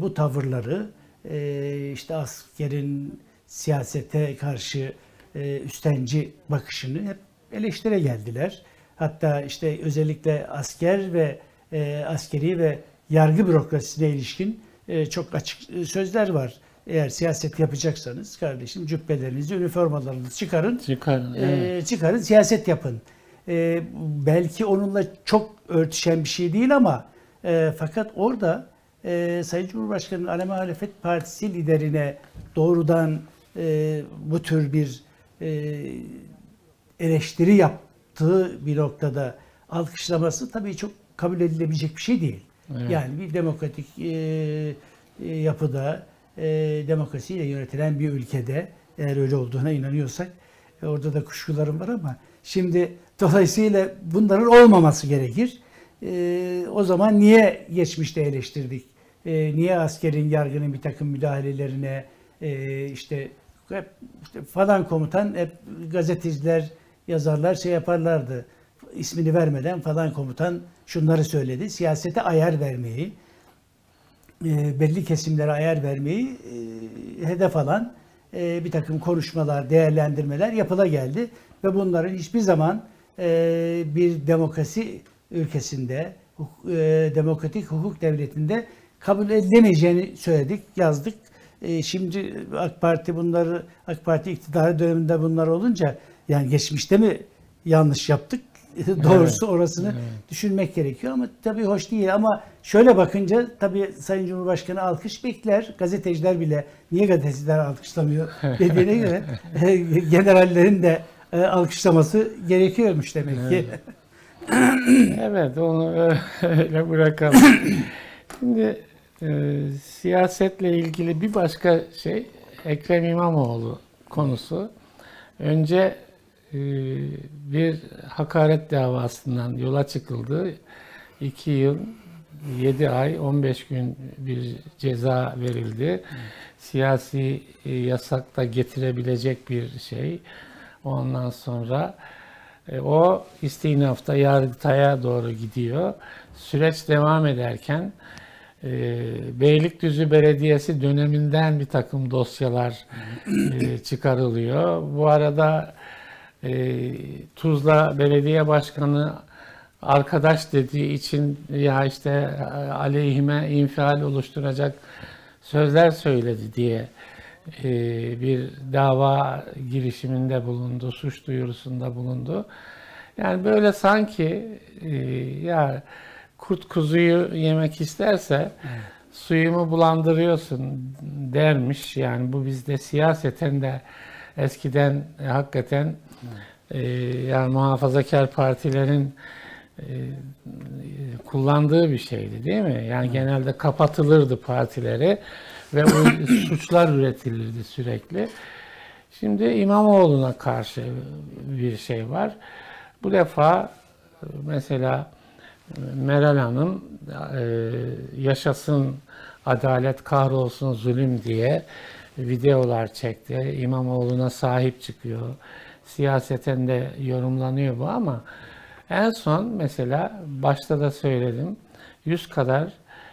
bu tavırları e, işte askerin siyasete karşı e, üstenci bakışını hep eleştire geldiler. Hatta işte özellikle asker ve e, askeri ve yargı bürokrasisine ilişkin e, çok açık e, sözler var. Eğer siyaset yapacaksanız kardeşim cübbelerinizi, üniformalarınızı çıkarın. Çıkarın. Ee, evet. çıkarın siyaset yapın. Ee, belki onunla çok örtüşen bir şey değil ama e, fakat orada e, Sayın Cumhurbaşkanı'nın ana muhalefet partisi liderine doğrudan e, bu tür bir e, eleştiri yaptığı bir noktada alkışlaması tabii çok kabul edilebilecek bir şey değil. Evet. Yani bir demokratik e, e, yapıda, e, demokrasiyle yönetilen bir ülkede eğer öyle olduğuna inanıyorsak e, orada da kuşkularım var ama şimdi dolayısıyla bunların olmaması gerekir. E, o zaman niye geçmişte eleştirdik? E, niye askerin, yargının bir takım müdahalelerine e, işte hep işte falan komutan hep gazeteciler, yazarlar şey yaparlardı. ismini vermeden falan komutan şunları söyledi. Siyasete ayar vermeyi, e, belli kesimlere ayar vermeyi e, hedef alan e, bir takım konuşmalar, değerlendirmeler yapıla geldi. Ve bunların hiçbir zaman e, bir demokrasi ülkesinde, e, demokratik hukuk devletinde kabul edilemeyeceğini söyledik, yazdık. E, şimdi AK Parti bunları, AK Parti iktidarı döneminde bunlar olunca yani geçmişte mi yanlış yaptık? Doğrusu orasını evet. düşünmek gerekiyor ama tabii hoş değil ama şöyle bakınca tabii Sayın Cumhurbaşkanı alkış bekler. Gazeteciler bile niye gazeteciler alkışlamıyor dediğine göre e, generallerin de e, alkışlaması gerekiyormuş demek ki. Evet onu öyle bırakalım. Şimdi e, siyasetle ilgili bir başka şey Ekrem İmamoğlu konusu. Önce e, bir hakaret davasından yola çıkıldı. 2 yıl 7 ay 15 gün bir ceza verildi. Siyasi e, yasak da getirebilecek bir şey. Ondan sonra e, o istinafta Yargıtay'a doğru gidiyor. Süreç devam ederken e, Beylikdüzü Belediyesi döneminden bir takım dosyalar e, çıkarılıyor. Bu arada e, Tuzla Belediye Başkanı arkadaş dediği için ya işte e, aleyhime infial oluşturacak sözler söyledi diye e, bir dava girişiminde bulundu, suç duyurusunda bulundu. Yani böyle sanki e, ya kurt kuzuyu yemek isterse suyumu bulandırıyorsun dermiş. Yani bu bizde siyaseten de eskiden e, hakikaten e, yani muhafazakar partilerin e, kullandığı bir şeydi değil mi? Yani genelde kapatılırdı partileri ve suçlar üretilirdi sürekli. Şimdi İmamoğlu'na karşı bir şey var. Bu defa e, mesela Meral Hanım e, yaşasın adalet kahrolsun zulüm diye videolar çekti. İmamoğlu'na sahip çıkıyor. Siyaseten de yorumlanıyor bu ama en son mesela başta da söyledim 100 kadar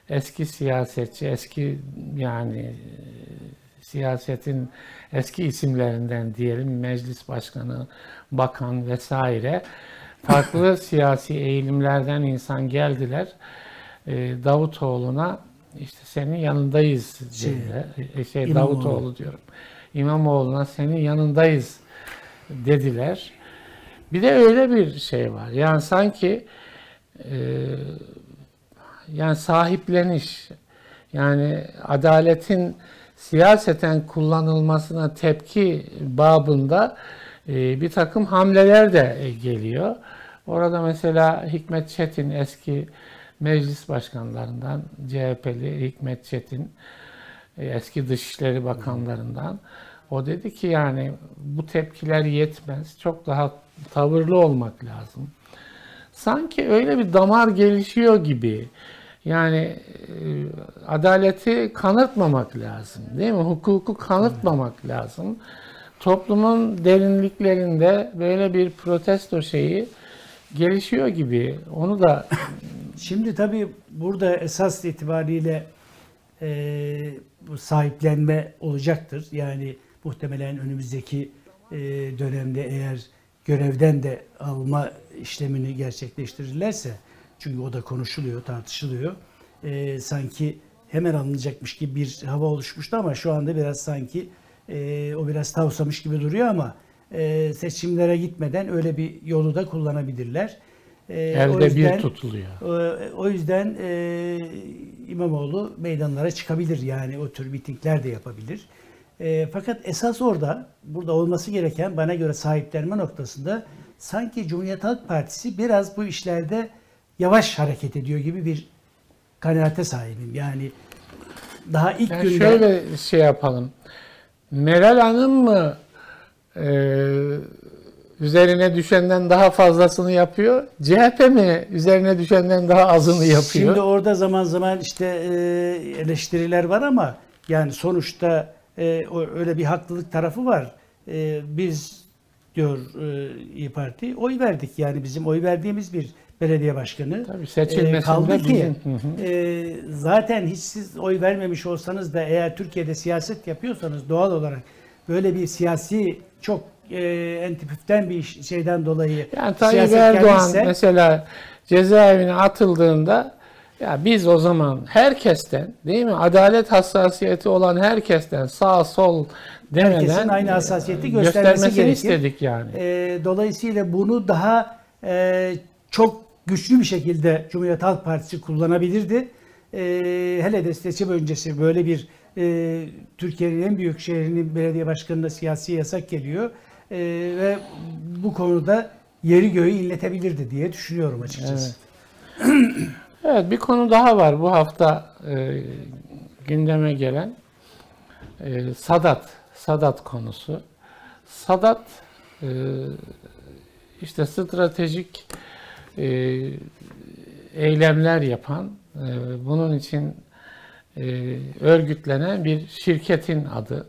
eski siyasetçi, eski yani e, siyasetin eski isimlerinden diyelim meclis başkanı, bakan vesaire farklı siyasi eğilimlerden insan geldiler. E, Davutoğlu'na işte senin yanındayız dediler. E, Şey, İmamoğlu. Davutoğlu diyorum. İmamoğlu'na senin yanındayız dediler. Bir de öyle bir şey var. Yani sanki e, yani sahipleniş, yani adaletin siyaseten kullanılmasına tepki babında e, bir takım hamleler de e, geliyor. Orada mesela Hikmet Çetin eski meclis başkanlarından CHP'li Hikmet Çetin e, eski Dışişleri Bakanlarından o dedi ki yani bu tepkiler yetmez. Çok daha tavırlı olmak lazım. Sanki öyle bir damar gelişiyor gibi. Yani e, adaleti kanırtmamak lazım değil mi? Hukuku kanırtmamak lazım. Toplumun derinliklerinde böyle bir protesto şeyi gelişiyor gibi. Onu da Şimdi tabii burada esas itibariyle e, bu sahiplenme olacaktır. Yani muhtemelen önümüzdeki e, dönemde eğer görevden de alma işlemini gerçekleştirirlerse çünkü o da konuşuluyor, tartışılıyor. E, sanki hemen alınacakmış gibi bir hava oluşmuştu ama şu anda biraz sanki e, o biraz tavsamış gibi duruyor ama e, seçimlere gitmeden öyle bir yolu da kullanabilirler. E, o elde yüzden- bir tutuluyor. O yüzden e, İmamoğlu meydanlara çıkabilir yani o tür mitingler de yapabilir. E, fakat esas orada burada olması gereken bana göre sahiplenme noktasında sanki Cumhuriyet Halk Partisi biraz bu işlerde yavaş hareket ediyor gibi bir kanaate sahibim. Yani daha ilk Yani günde şöyle şey yapalım. Meral Hanım mı üzerine düşenden daha fazlasını yapıyor? CHP mi üzerine düşenden daha azını yapıyor? Şimdi orada zaman zaman işte e, eleştiriler var ama yani sonuçta e, öyle bir haklılık tarafı var. E, biz diyor İyi Parti oy verdik yani bizim oy verdiğimiz bir belediye başkanı. Tabii seçilmesinde kaldı ki bizim- zaten hiç siz oy vermemiş olsanız da eğer Türkiye'de siyaset yapıyorsanız doğal olarak böyle bir siyasi çok e, entipüften bir şeyden dolayı Yani Tayyip Erdoğan geldiyse- mesela cezaevine atıldığında ya biz o zaman herkesten değil mi adalet hassasiyeti olan herkesten sağ sol demeden Herkesin aynı e, hassasiyeti göstermesi gerekir. istedik yani. E, dolayısıyla bunu daha e, çok güçlü bir şekilde Cumhuriyet Halk Partisi kullanabilirdi. E, hele de seçim öncesi böyle bir e, Türkiye'nin en büyük şehrinin belediye başkanına siyasi yasak geliyor. E, ve bu konuda yeri göğü inletebilirdi diye düşünüyorum açıkçası. Evet bir konu daha var bu hafta e, gündeme gelen E, Sadat Sadat konusu. Sadat e, işte stratejik e, eylemler yapan e, bunun için e, örgütlenen bir şirketin adı.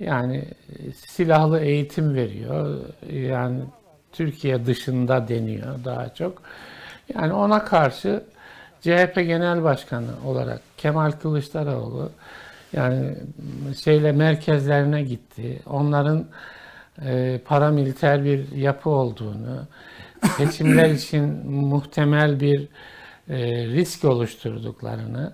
Yani e, silahlı eğitim veriyor. Yani Türkiye dışında deniyor daha çok. Yani ona karşı CHP Genel Başkanı olarak Kemal Kılıçdaroğlu yani şeyle merkezlerine gitti. Onların e, paramiliter bir yapı olduğunu, seçimler için muhtemel bir e, risk oluşturduklarını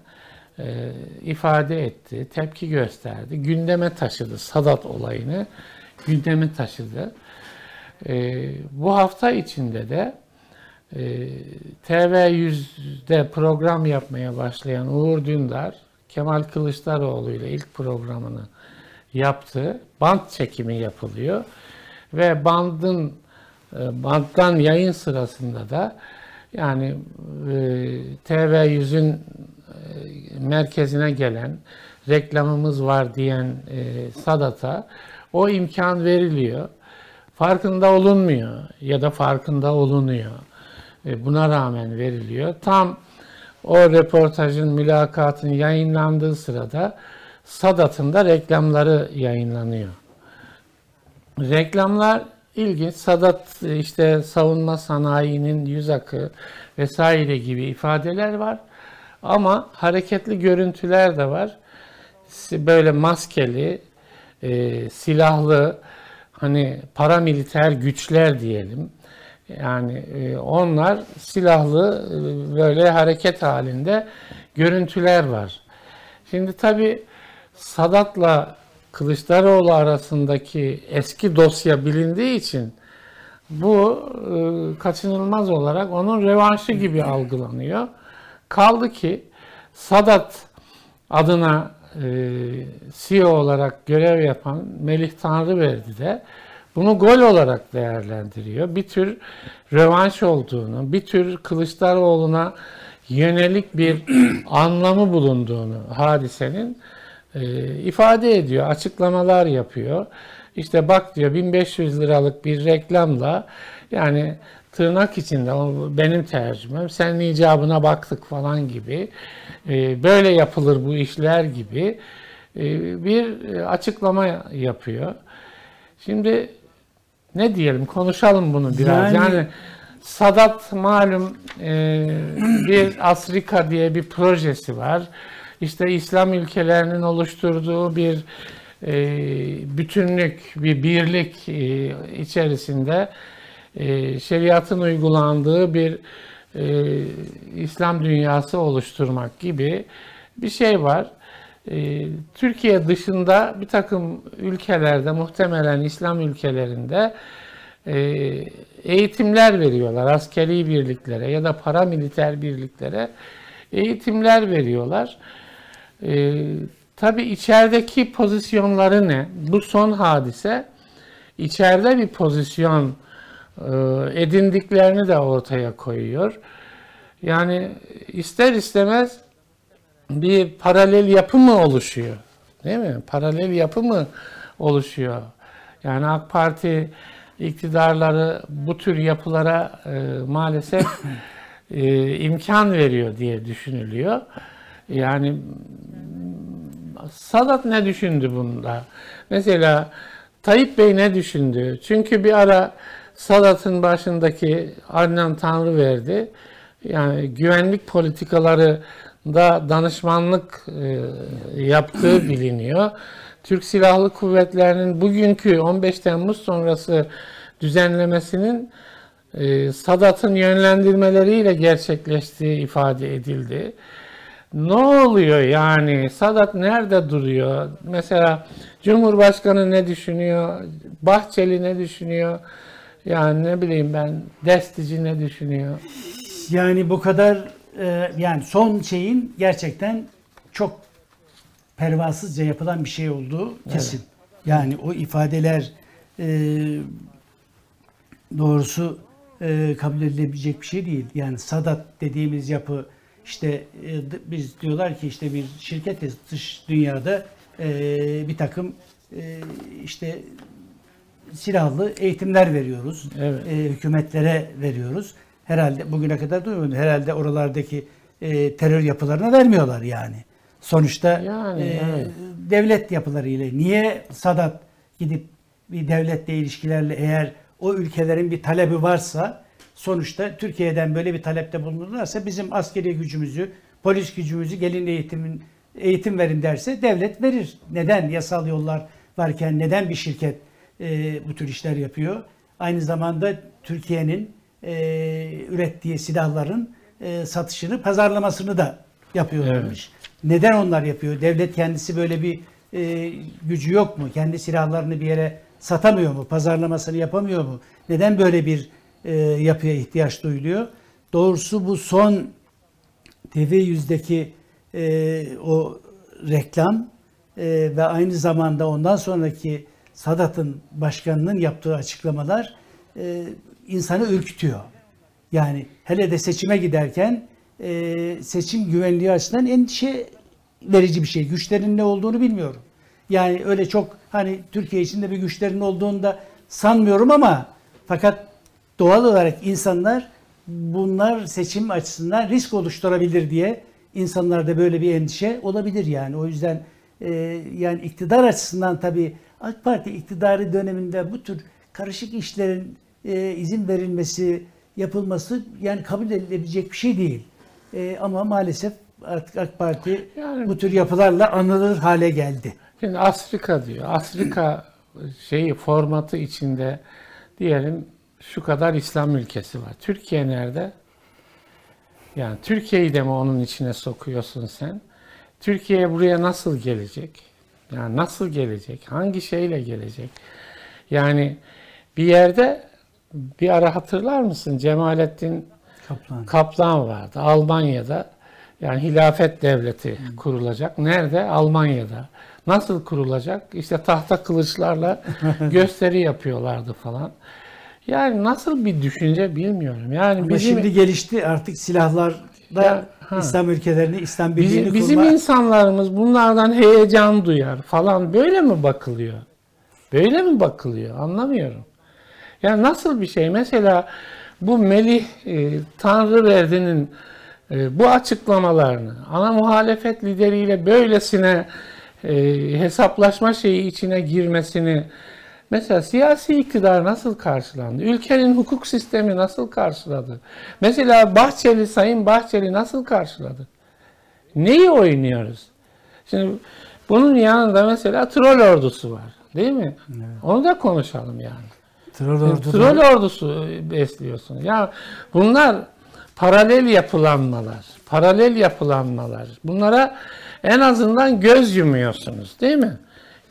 e, ifade etti, tepki gösterdi, gündeme taşıdı Sadat olayını, gündeme taşıdı. E, bu hafta içinde de e, TV100'de program yapmaya başlayan Uğur Dündar, Kemal Kılıçdaroğlu ile ilk programını yaptı. Band çekimi yapılıyor ve bandın e, bandtan yayın sırasında da yani e, TV100'ün e, merkezine gelen reklamımız var diyen e, Sadat'a o imkan veriliyor. Farkında olunmuyor ya da farkında olunuyor. E, Buna rağmen veriliyor. Tam o röportajın, mülakatın yayınlandığı sırada Sadat'ın da reklamları yayınlanıyor. Reklamlar ilginç. Sadat e, işte savunma sanayinin yüz akı vesaire gibi ifadeler var. Ama hareketli görüntüler de var. Böyle maskeli, e, silahlı, hani paramiliter güçler diyelim. Yani e, onlar silahlı e, böyle hareket halinde görüntüler var. Şimdi tabii Sadat'la Kılıçdaroğlu arasındaki eski dosya bilindiği için bu e, kaçınılmaz olarak onun revanşı gibi algılanıyor. Kaldı ki Sadat adına e, CEO olarak görev yapan Melih Tanrıverdi de bunu gol olarak değerlendiriyor. Bir tür revanş olduğunu, bir tür Kılıçdaroğlu'na yönelik bir anlamı bulunduğunu hadisenin e, ifade ediyor, açıklamalar yapıyor. İşte bak diyor 1500 liralık bir reklamla yani tırnak içinde o benim tercümem senin icabına baktık falan gibi e, böyle yapılır bu işler gibi e, bir açıklama yapıyor. Şimdi ne diyelim konuşalım bunu biraz. Yani- Yani, Sadat malum e, bir Afrika diye bir projesi var. İşte İslam ülkelerinin oluşturduğu bir e, bütünlük, bir birlik e, içerisinde e, şeriatın uygulandığı bir e, İslam dünyası oluşturmak gibi bir şey var. E, Türkiye dışında bir takım ülkelerde, muhtemelen İslam ülkelerinde e, eğitimler veriyorlar askeri birliklere ya da paramiliter birliklere eğitimler veriyorlar. E, tabii içerideki pozisyonları ne? Bu son hadise içeride bir pozisyon edindiklerini de ortaya koyuyor. Yani ister istemez bir paralel yapı mı oluşuyor? Değil mi? Paralel yapı mı oluşuyor? Yani AK Parti iktidarları bu tür yapılara e, maalesef e, imkan veriyor diye düşünülüyor. Yani Sadat ne düşündü bunda? Mesela Tayyip Bey ne düşündü? Çünkü bir ara Sadat'ın başındaki Adnan Tanrı verdi. Yani güvenlik politikaları da danışmanlık e, yaptığı biliniyor. Türk Silahlı Kuvvetleri'nin bugünkü 15 Temmuz sonrası düzenlemesinin e, Sadat'ın yönlendirmeleriyle gerçekleştiği ifade edildi. Ne oluyor yani? Sadat nerede duruyor? Mesela Cumhurbaşkanı ne düşünüyor? Bahçeli ne düşünüyor? Yani ne bileyim ben Destici ne düşünüyor? Yani bu kadar e, yani son şeyin gerçekten çok pervasızca yapılan bir şey olduğu kesin. Yani o ifadeler e, doğrusu e, kabul edilebilecek bir şey değil. Yani Sadat dediğimiz yapı işte e, biz diyorlar ki işte bir şirketiz dış dünyada e, bir takım e, işte silahlı eğitimler veriyoruz. Evet. E, hükümetlere veriyoruz. Herhalde bugüne kadar duymadım. Herhalde oralardaki e, terör yapılarına vermiyorlar yani. Sonuçta Yani, e, evet. devlet yapılarıyla niye Sadat gidip bir devletle ilişkilerle eğer o ülkelerin bir talebi varsa sonuçta Türkiye'den böyle bir talepte bulunurlarsa bizim askeri gücümüzü, polis gücümüzü gelin eğitimin eğitim verin derse devlet verir. Neden yasal yollar varken neden bir şirket e, bu tür işler yapıyor? Aynı zamanda Türkiye'nin e, ürettiği silahların e, satışını, pazarlamasını da yapıyorlarmış. Neden onlar yapıyor? Devlet kendisi böyle bir e, gücü yok mu? Kendi silahlarını bir yere satamıyor mu? Pazarlamasını yapamıyor mu? Neden böyle bir e, yapıya ihtiyaç duyuluyor? Doğrusu bu son TV yüzdeki e, o reklam e, ve aynı zamanda ondan sonraki Sadat'ın başkanının yaptığı açıklamalar e, insanı ürkütüyor. Yani hele de seçime giderken e, seçim güvenliği açısından endişe verici bir şey. Güçlerin ne olduğunu bilmiyorum. Yani öyle çok hani Türkiye içinde bir güçlerin olduğunu da sanmıyorum ama fakat doğal olarak insanlar bunlar seçim açısından risk oluşturabilir diye insanlarda böyle bir endişe olabilir yani. O yüzden e, yani iktidar açısından tabii AK Parti iktidarı döneminde bu tür karışık işlerin e, izin verilmesi, yapılması yani kabul edilebilecek bir şey değil. E, ama maalesef artık AK Parti Yani- bu tür yapılarla anılır hale geldi. Şimdi Afrika diyor. Afrika şeyi formatı içinde diyelim şu kadar İslam ülkesi var. Türkiye nerede? Yani Türkiye'yi de mi onun içine sokuyorsun sen? Türkiye buraya nasıl gelecek? Yani nasıl gelecek? Hangi şeyle gelecek? Yani bir yerde bir ara hatırlar mısın? Cemalettin Kaplan. Kaplan vardı. Almanya'da yani hilafet devleti kurulacak. Nerede? Almanya'da. Nasıl kurulacak? İşte tahta kılıçlarla gösteri yapıyorlardı falan. Yani nasıl bir düşünce bilmiyorum. Yani Ama bizim şimdi gelişti artık silahlar da Ya, ha. İslam ülkelerini, İslam birliğini bizim, bizim kurma. insanlarımız bunlardan heyecan duyar falan böyle mi bakılıyor? Böyle mi bakılıyor? Anlamıyorum. Yani nasıl bir şey? Mesela bu Melih e, Tanrıverdi'nin e, bu açıklamalarını ana muhalefet lideriyle böylesine e, hesaplaşma şeyi içine girmesini mesela siyasi iktidar nasıl karşılandı? Ülkenin hukuk sistemi nasıl karşıladı? Mesela Bahçeli, Sayın Bahçeli nasıl karşıladı? Neyi oynuyoruz? Şimdi bunun yanında mesela troll ordusu var. Değil mi? Onu da konuşalım yani. Troll ordu Troll ordusu besliyorsun. Ya bunlar paralel yapılanmalar. Paralel yapılanmalar. Bunlara en azından göz yumuyorsunuz değil mi?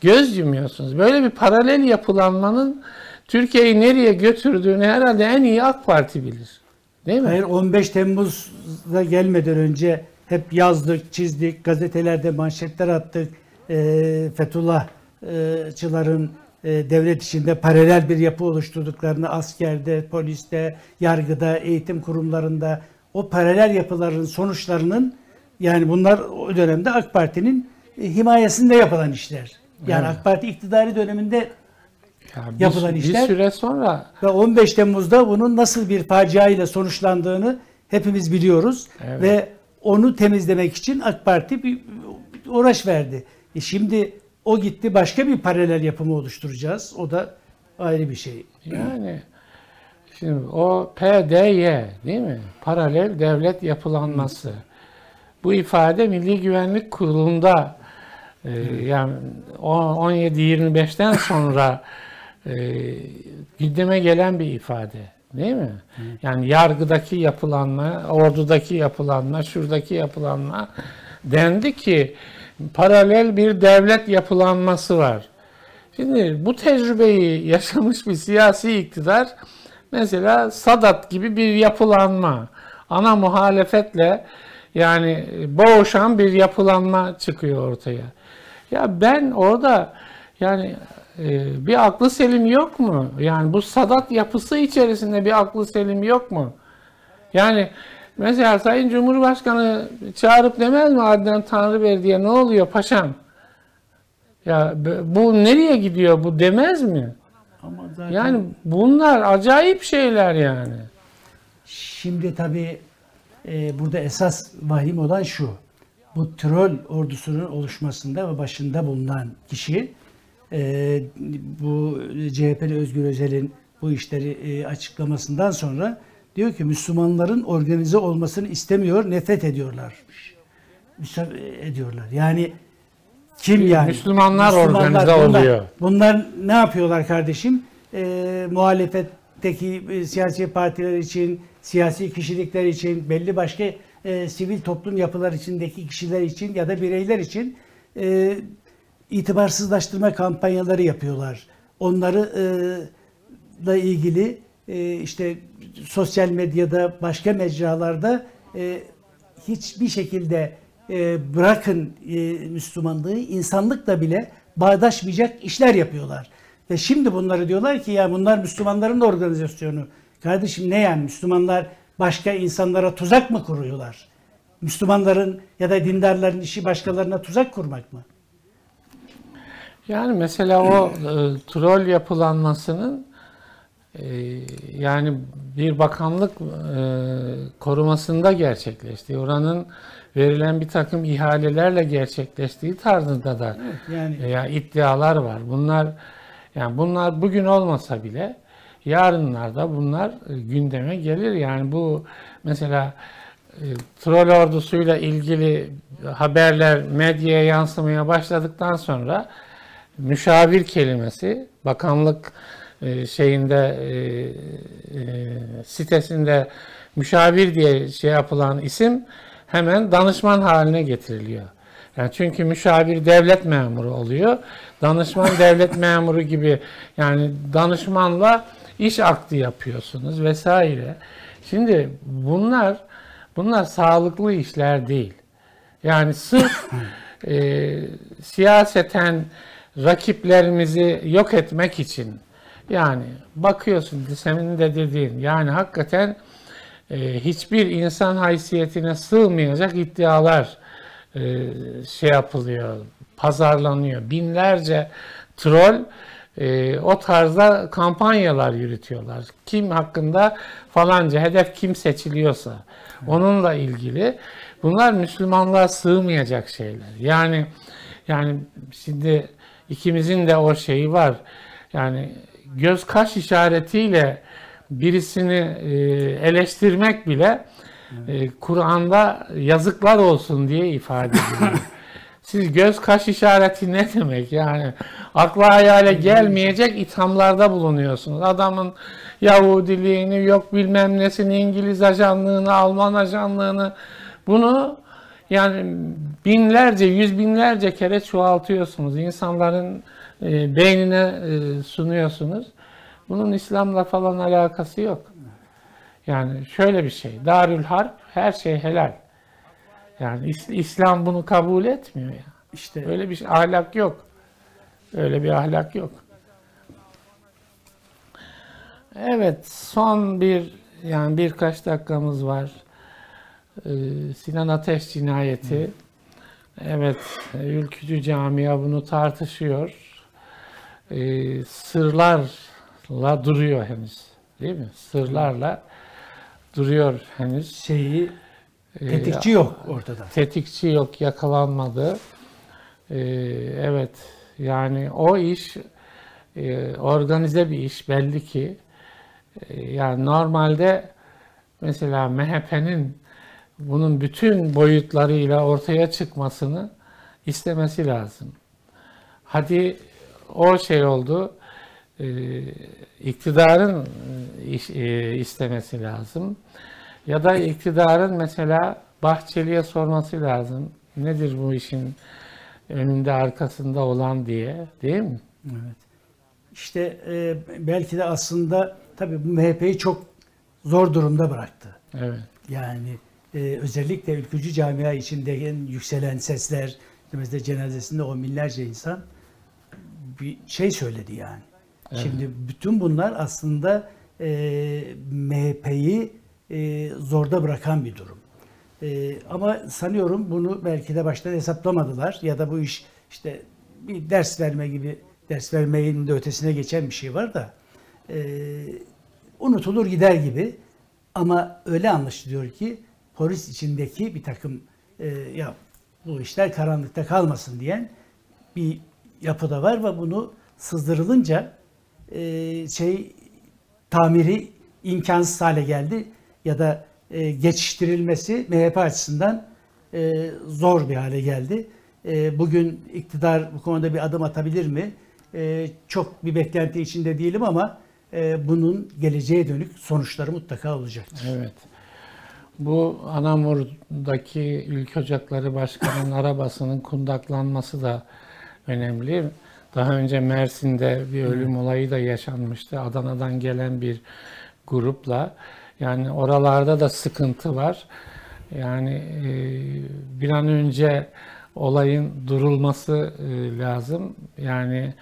Göz yumuyorsunuz. Böyle bir paralel yapılanmanın Türkiye'yi nereye götürdüğünü herhalde en iyi AK Parti bilir. Değil mi? Hayır 15 Temmuz'da gelmeden önce hep yazdık, çizdik, gazetelerde manşetler attık. Ee, Fethullahçıların e, devlet içinde paralel bir yapı oluşturduklarını askerde, poliste, yargıda, eğitim kurumlarında o paralel yapıların sonuçlarının Yani bunlar o dönemde AK Parti'nin e, himayesinde yapılan işler. Yani Evet. AK Parti iktidarı döneminde Ya bir, Yapılan bir işler- süre sonra ve 15 Temmuz'da bunun nasıl bir facia ile sonuçlandığını hepimiz biliyoruz. Evet. Ve onu temizlemek için AK Parti bir bir uğraş verdi. E şimdi o gitti başka bir paralel yapımı oluşturacağız. O da ayrı bir şey. yani şimdi o PDY değil mi? Paralel devlet yapılanması. Bu ifade Milli Güvenlik Kurulu'nda e, yani o- 17-25'ten sonra e, gündeme gelen bir ifade. Değil mi? Yani yargıdaki yapılanma, ordudaki yapılanma, şuradaki yapılanma dendi ki paralel bir devlet yapılanması var. Şimdi bu tecrübeyi yaşamış bir siyasi iktidar mesela Sadat gibi bir yapılanma, ana muhalefetle yani boğuşan bir yapılanma çıkıyor ortaya. Ya ben orada yani e, bir aklı selim yok mu? Yani bu Sadat yapısı içerisinde bir aklı selim yok mu? Yani mesela Sayın Cumhurbaşkanı çağırıp demez mi Adnan Tanrıverdi'ye ne oluyor paşam? Ya bu nereye gidiyor bu demez mi? Ama zaten Yani bunlar acayip şeyler yani. Şimdi tabii e, burada esas vahim olan şu. Bu troll ordusunun oluşmasında ve başında bulunan kişi e, bu CHP'li Özgür Özel'in bu işleri e, açıklamasından sonra diyor ki Müslümanların organize olmasını istemiyor, nefret ediyorlarmış. Müsa- ediyorlar. Yani kim yani? Müslümanlar organize bunlar, oluyor. Bunlar ne yapıyorlar kardeşim? Ee, muhalefetteki e, siyasi partiler için, siyasi kişilikler için, belli başka e, sivil toplum yapılar içindeki kişiler için ya da bireyler için e, itibarsızlaştırma kampanyaları yapıyorlar. Onları e, la ilgili e, işte sosyal medyada, başka mecralarda e, hiçbir şekilde e, bırakın e, Müslümanlığı, insanlıkla bile bağdaşmayacak işler yapıyorlar. Ve şimdi bunları diyorlar ki ya bunlar Müslümanların da organizasyonu. Kardeşim ne yani Müslümanlar başka insanlara tuzak mı kuruyorlar? Müslümanların ya da dindarların işi başkalarına tuzak kurmak mı? Yani mesela o e, troll yapılanmasının e, yani bir bakanlık e, korumasında gerçekleşti. Oranın verilen bir takım ihalelerle gerçekleştiği tarzında da Yani veya iddialar var. Bunlar yani bunlar bugün olmasa bile yarınlarda bunlar e, gündeme gelir. Yani bu mesela e, troll ordusuyla ilgili haberler medyaya yansımaya başladıktan sonra müşavir kelimesi bakanlık e, şeyinde sitesinde müşavir diye şey yapılan isim hemen danışman haline getiriliyor. Yani çünkü müşavir devlet memuru oluyor. Danışman devlet memuru gibi yani danışmanla iş akdi yapıyorsunuz vesaire. Şimdi bunlar bunlar sağlıklı işler değil. Yani sırf e, siyaseten rakiplerimizi yok etmek için yani bakıyorsun senin de dediğin yani hakikaten e, hiçbir insan haysiyetine sığmayacak iddialar e, şey yapılıyor, pazarlanıyor. Binlerce troll e, o tarzda kampanyalar yürütüyorlar. Kim hakkında falanca hedef kim seçiliyorsa onunla ilgili bunlar Müslümanlığa sığmayacak şeyler. Yani yani şimdi ikimizin de o şeyi var. Yani göz kaş işaretiyle birisini e, eleştirmek bile e, Kur'an'da yazıklar olsun diye ifade ediliyor. Siz göz kaş işareti ne demek yani? Akla hayale gelmeyecek ithamlarda bulunuyorsunuz. Adamın Yahudiliğini, yok bilmem nesini, İngiliz ajanlığını, Alman ajanlığını bunu yani binlerce, yüz binlerce kere çoğaltıyorsunuz. İnsanların e, beynine e, sunuyorsunuz. Bunun İslam'la falan alakası yok. Yani şöyle bir şey. Darül Harp her şey helal. Yani İs- İslam bunu kabul etmiyor ya. işte Öyle bir şey, ahlak yok. Öyle bir ahlak yok. Evet, son bir yani birkaç dakikamız var. Ee, Sinan Ateş cinayeti. Evet, ülkücü camia bunu tartışıyor. Ee, sırlarla duruyor henüz. Değil mi? Sırlarla duruyor henüz. Şeyi tetikçi yok ortada. tetikçi yok, yakalanmadı. Ee, evet, yani o iş e, organize bir iş belli ki. Ee, yani normalde mesela MHP'nin bunun bütün boyutlarıyla ortaya çıkmasını istemesi lazım. Hadi o şey oldu, e, iktidarın iş- e, istemesi lazım. Ya da iktidarın mesela Bahçeli'ye sorması lazım. Nedir bu işin önünde arkasında olan diye değil mi? Evet. İşte e, belki de aslında tabii bu MHP'yi çok zor durumda bıraktı. Evet. Yani e, özellikle ülkücü camia içinde yükselen sesler, mesela cenazesinde on binlerce insan bir şey söyledi yani. Şimdi bütün bunlar aslında e, MHP'yi e, zorda bırakan bir durum. E, ama sanıyorum bunu belki de baştan hesaplamadılar ya da bu iş işte bir ders verme gibi ders vermeyin de ötesine geçen bir şey var da e, unutulur gider gibi ama öyle anlaşılıyor ki polis içindeki bir takım e, ya bu işler karanlıkta kalmasın diyen bir yapıda var ve bunu sızdırılınca e, şey tamiri imkansız hale geldi ya da e, geçiştirilmesi MHP açısından e, zor bir hale geldi. E, bugün iktidar bu konuda bir adım atabilir mi? E, çok bir beklenti içinde değilim ama e, bunun geleceğe dönük sonuçları mutlaka olacaktır. Evet. Bu Anamur'daki Ülke Ocakları Başkanı'nın arabasının kundaklanması da önemli. Daha önce Mersin'de bir ölüm olayı da yaşanmıştı. Adana'dan gelen bir grupla. Yani oralarda da sıkıntı var. Yani e, bir an önce olayın durulması e, lazım. Yani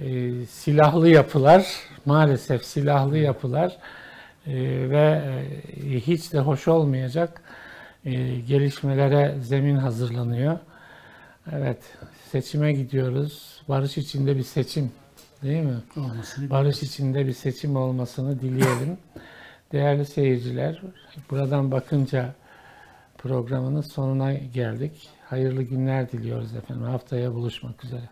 e, silahlı yapılar, maalesef silahlı yapılar e, ve e, hiç de hoş olmayacak e, gelişmelere zemin hazırlanıyor. Evet, seçime gidiyoruz. Barış içinde bir seçim, değil mi? Olmasını Barış içinde bir seçim olmasını dileyelim. Değerli seyirciler, buradan bakınca programının sonuna geldik. Hayırlı günler diliyoruz efendim. Haftaya buluşmak üzere.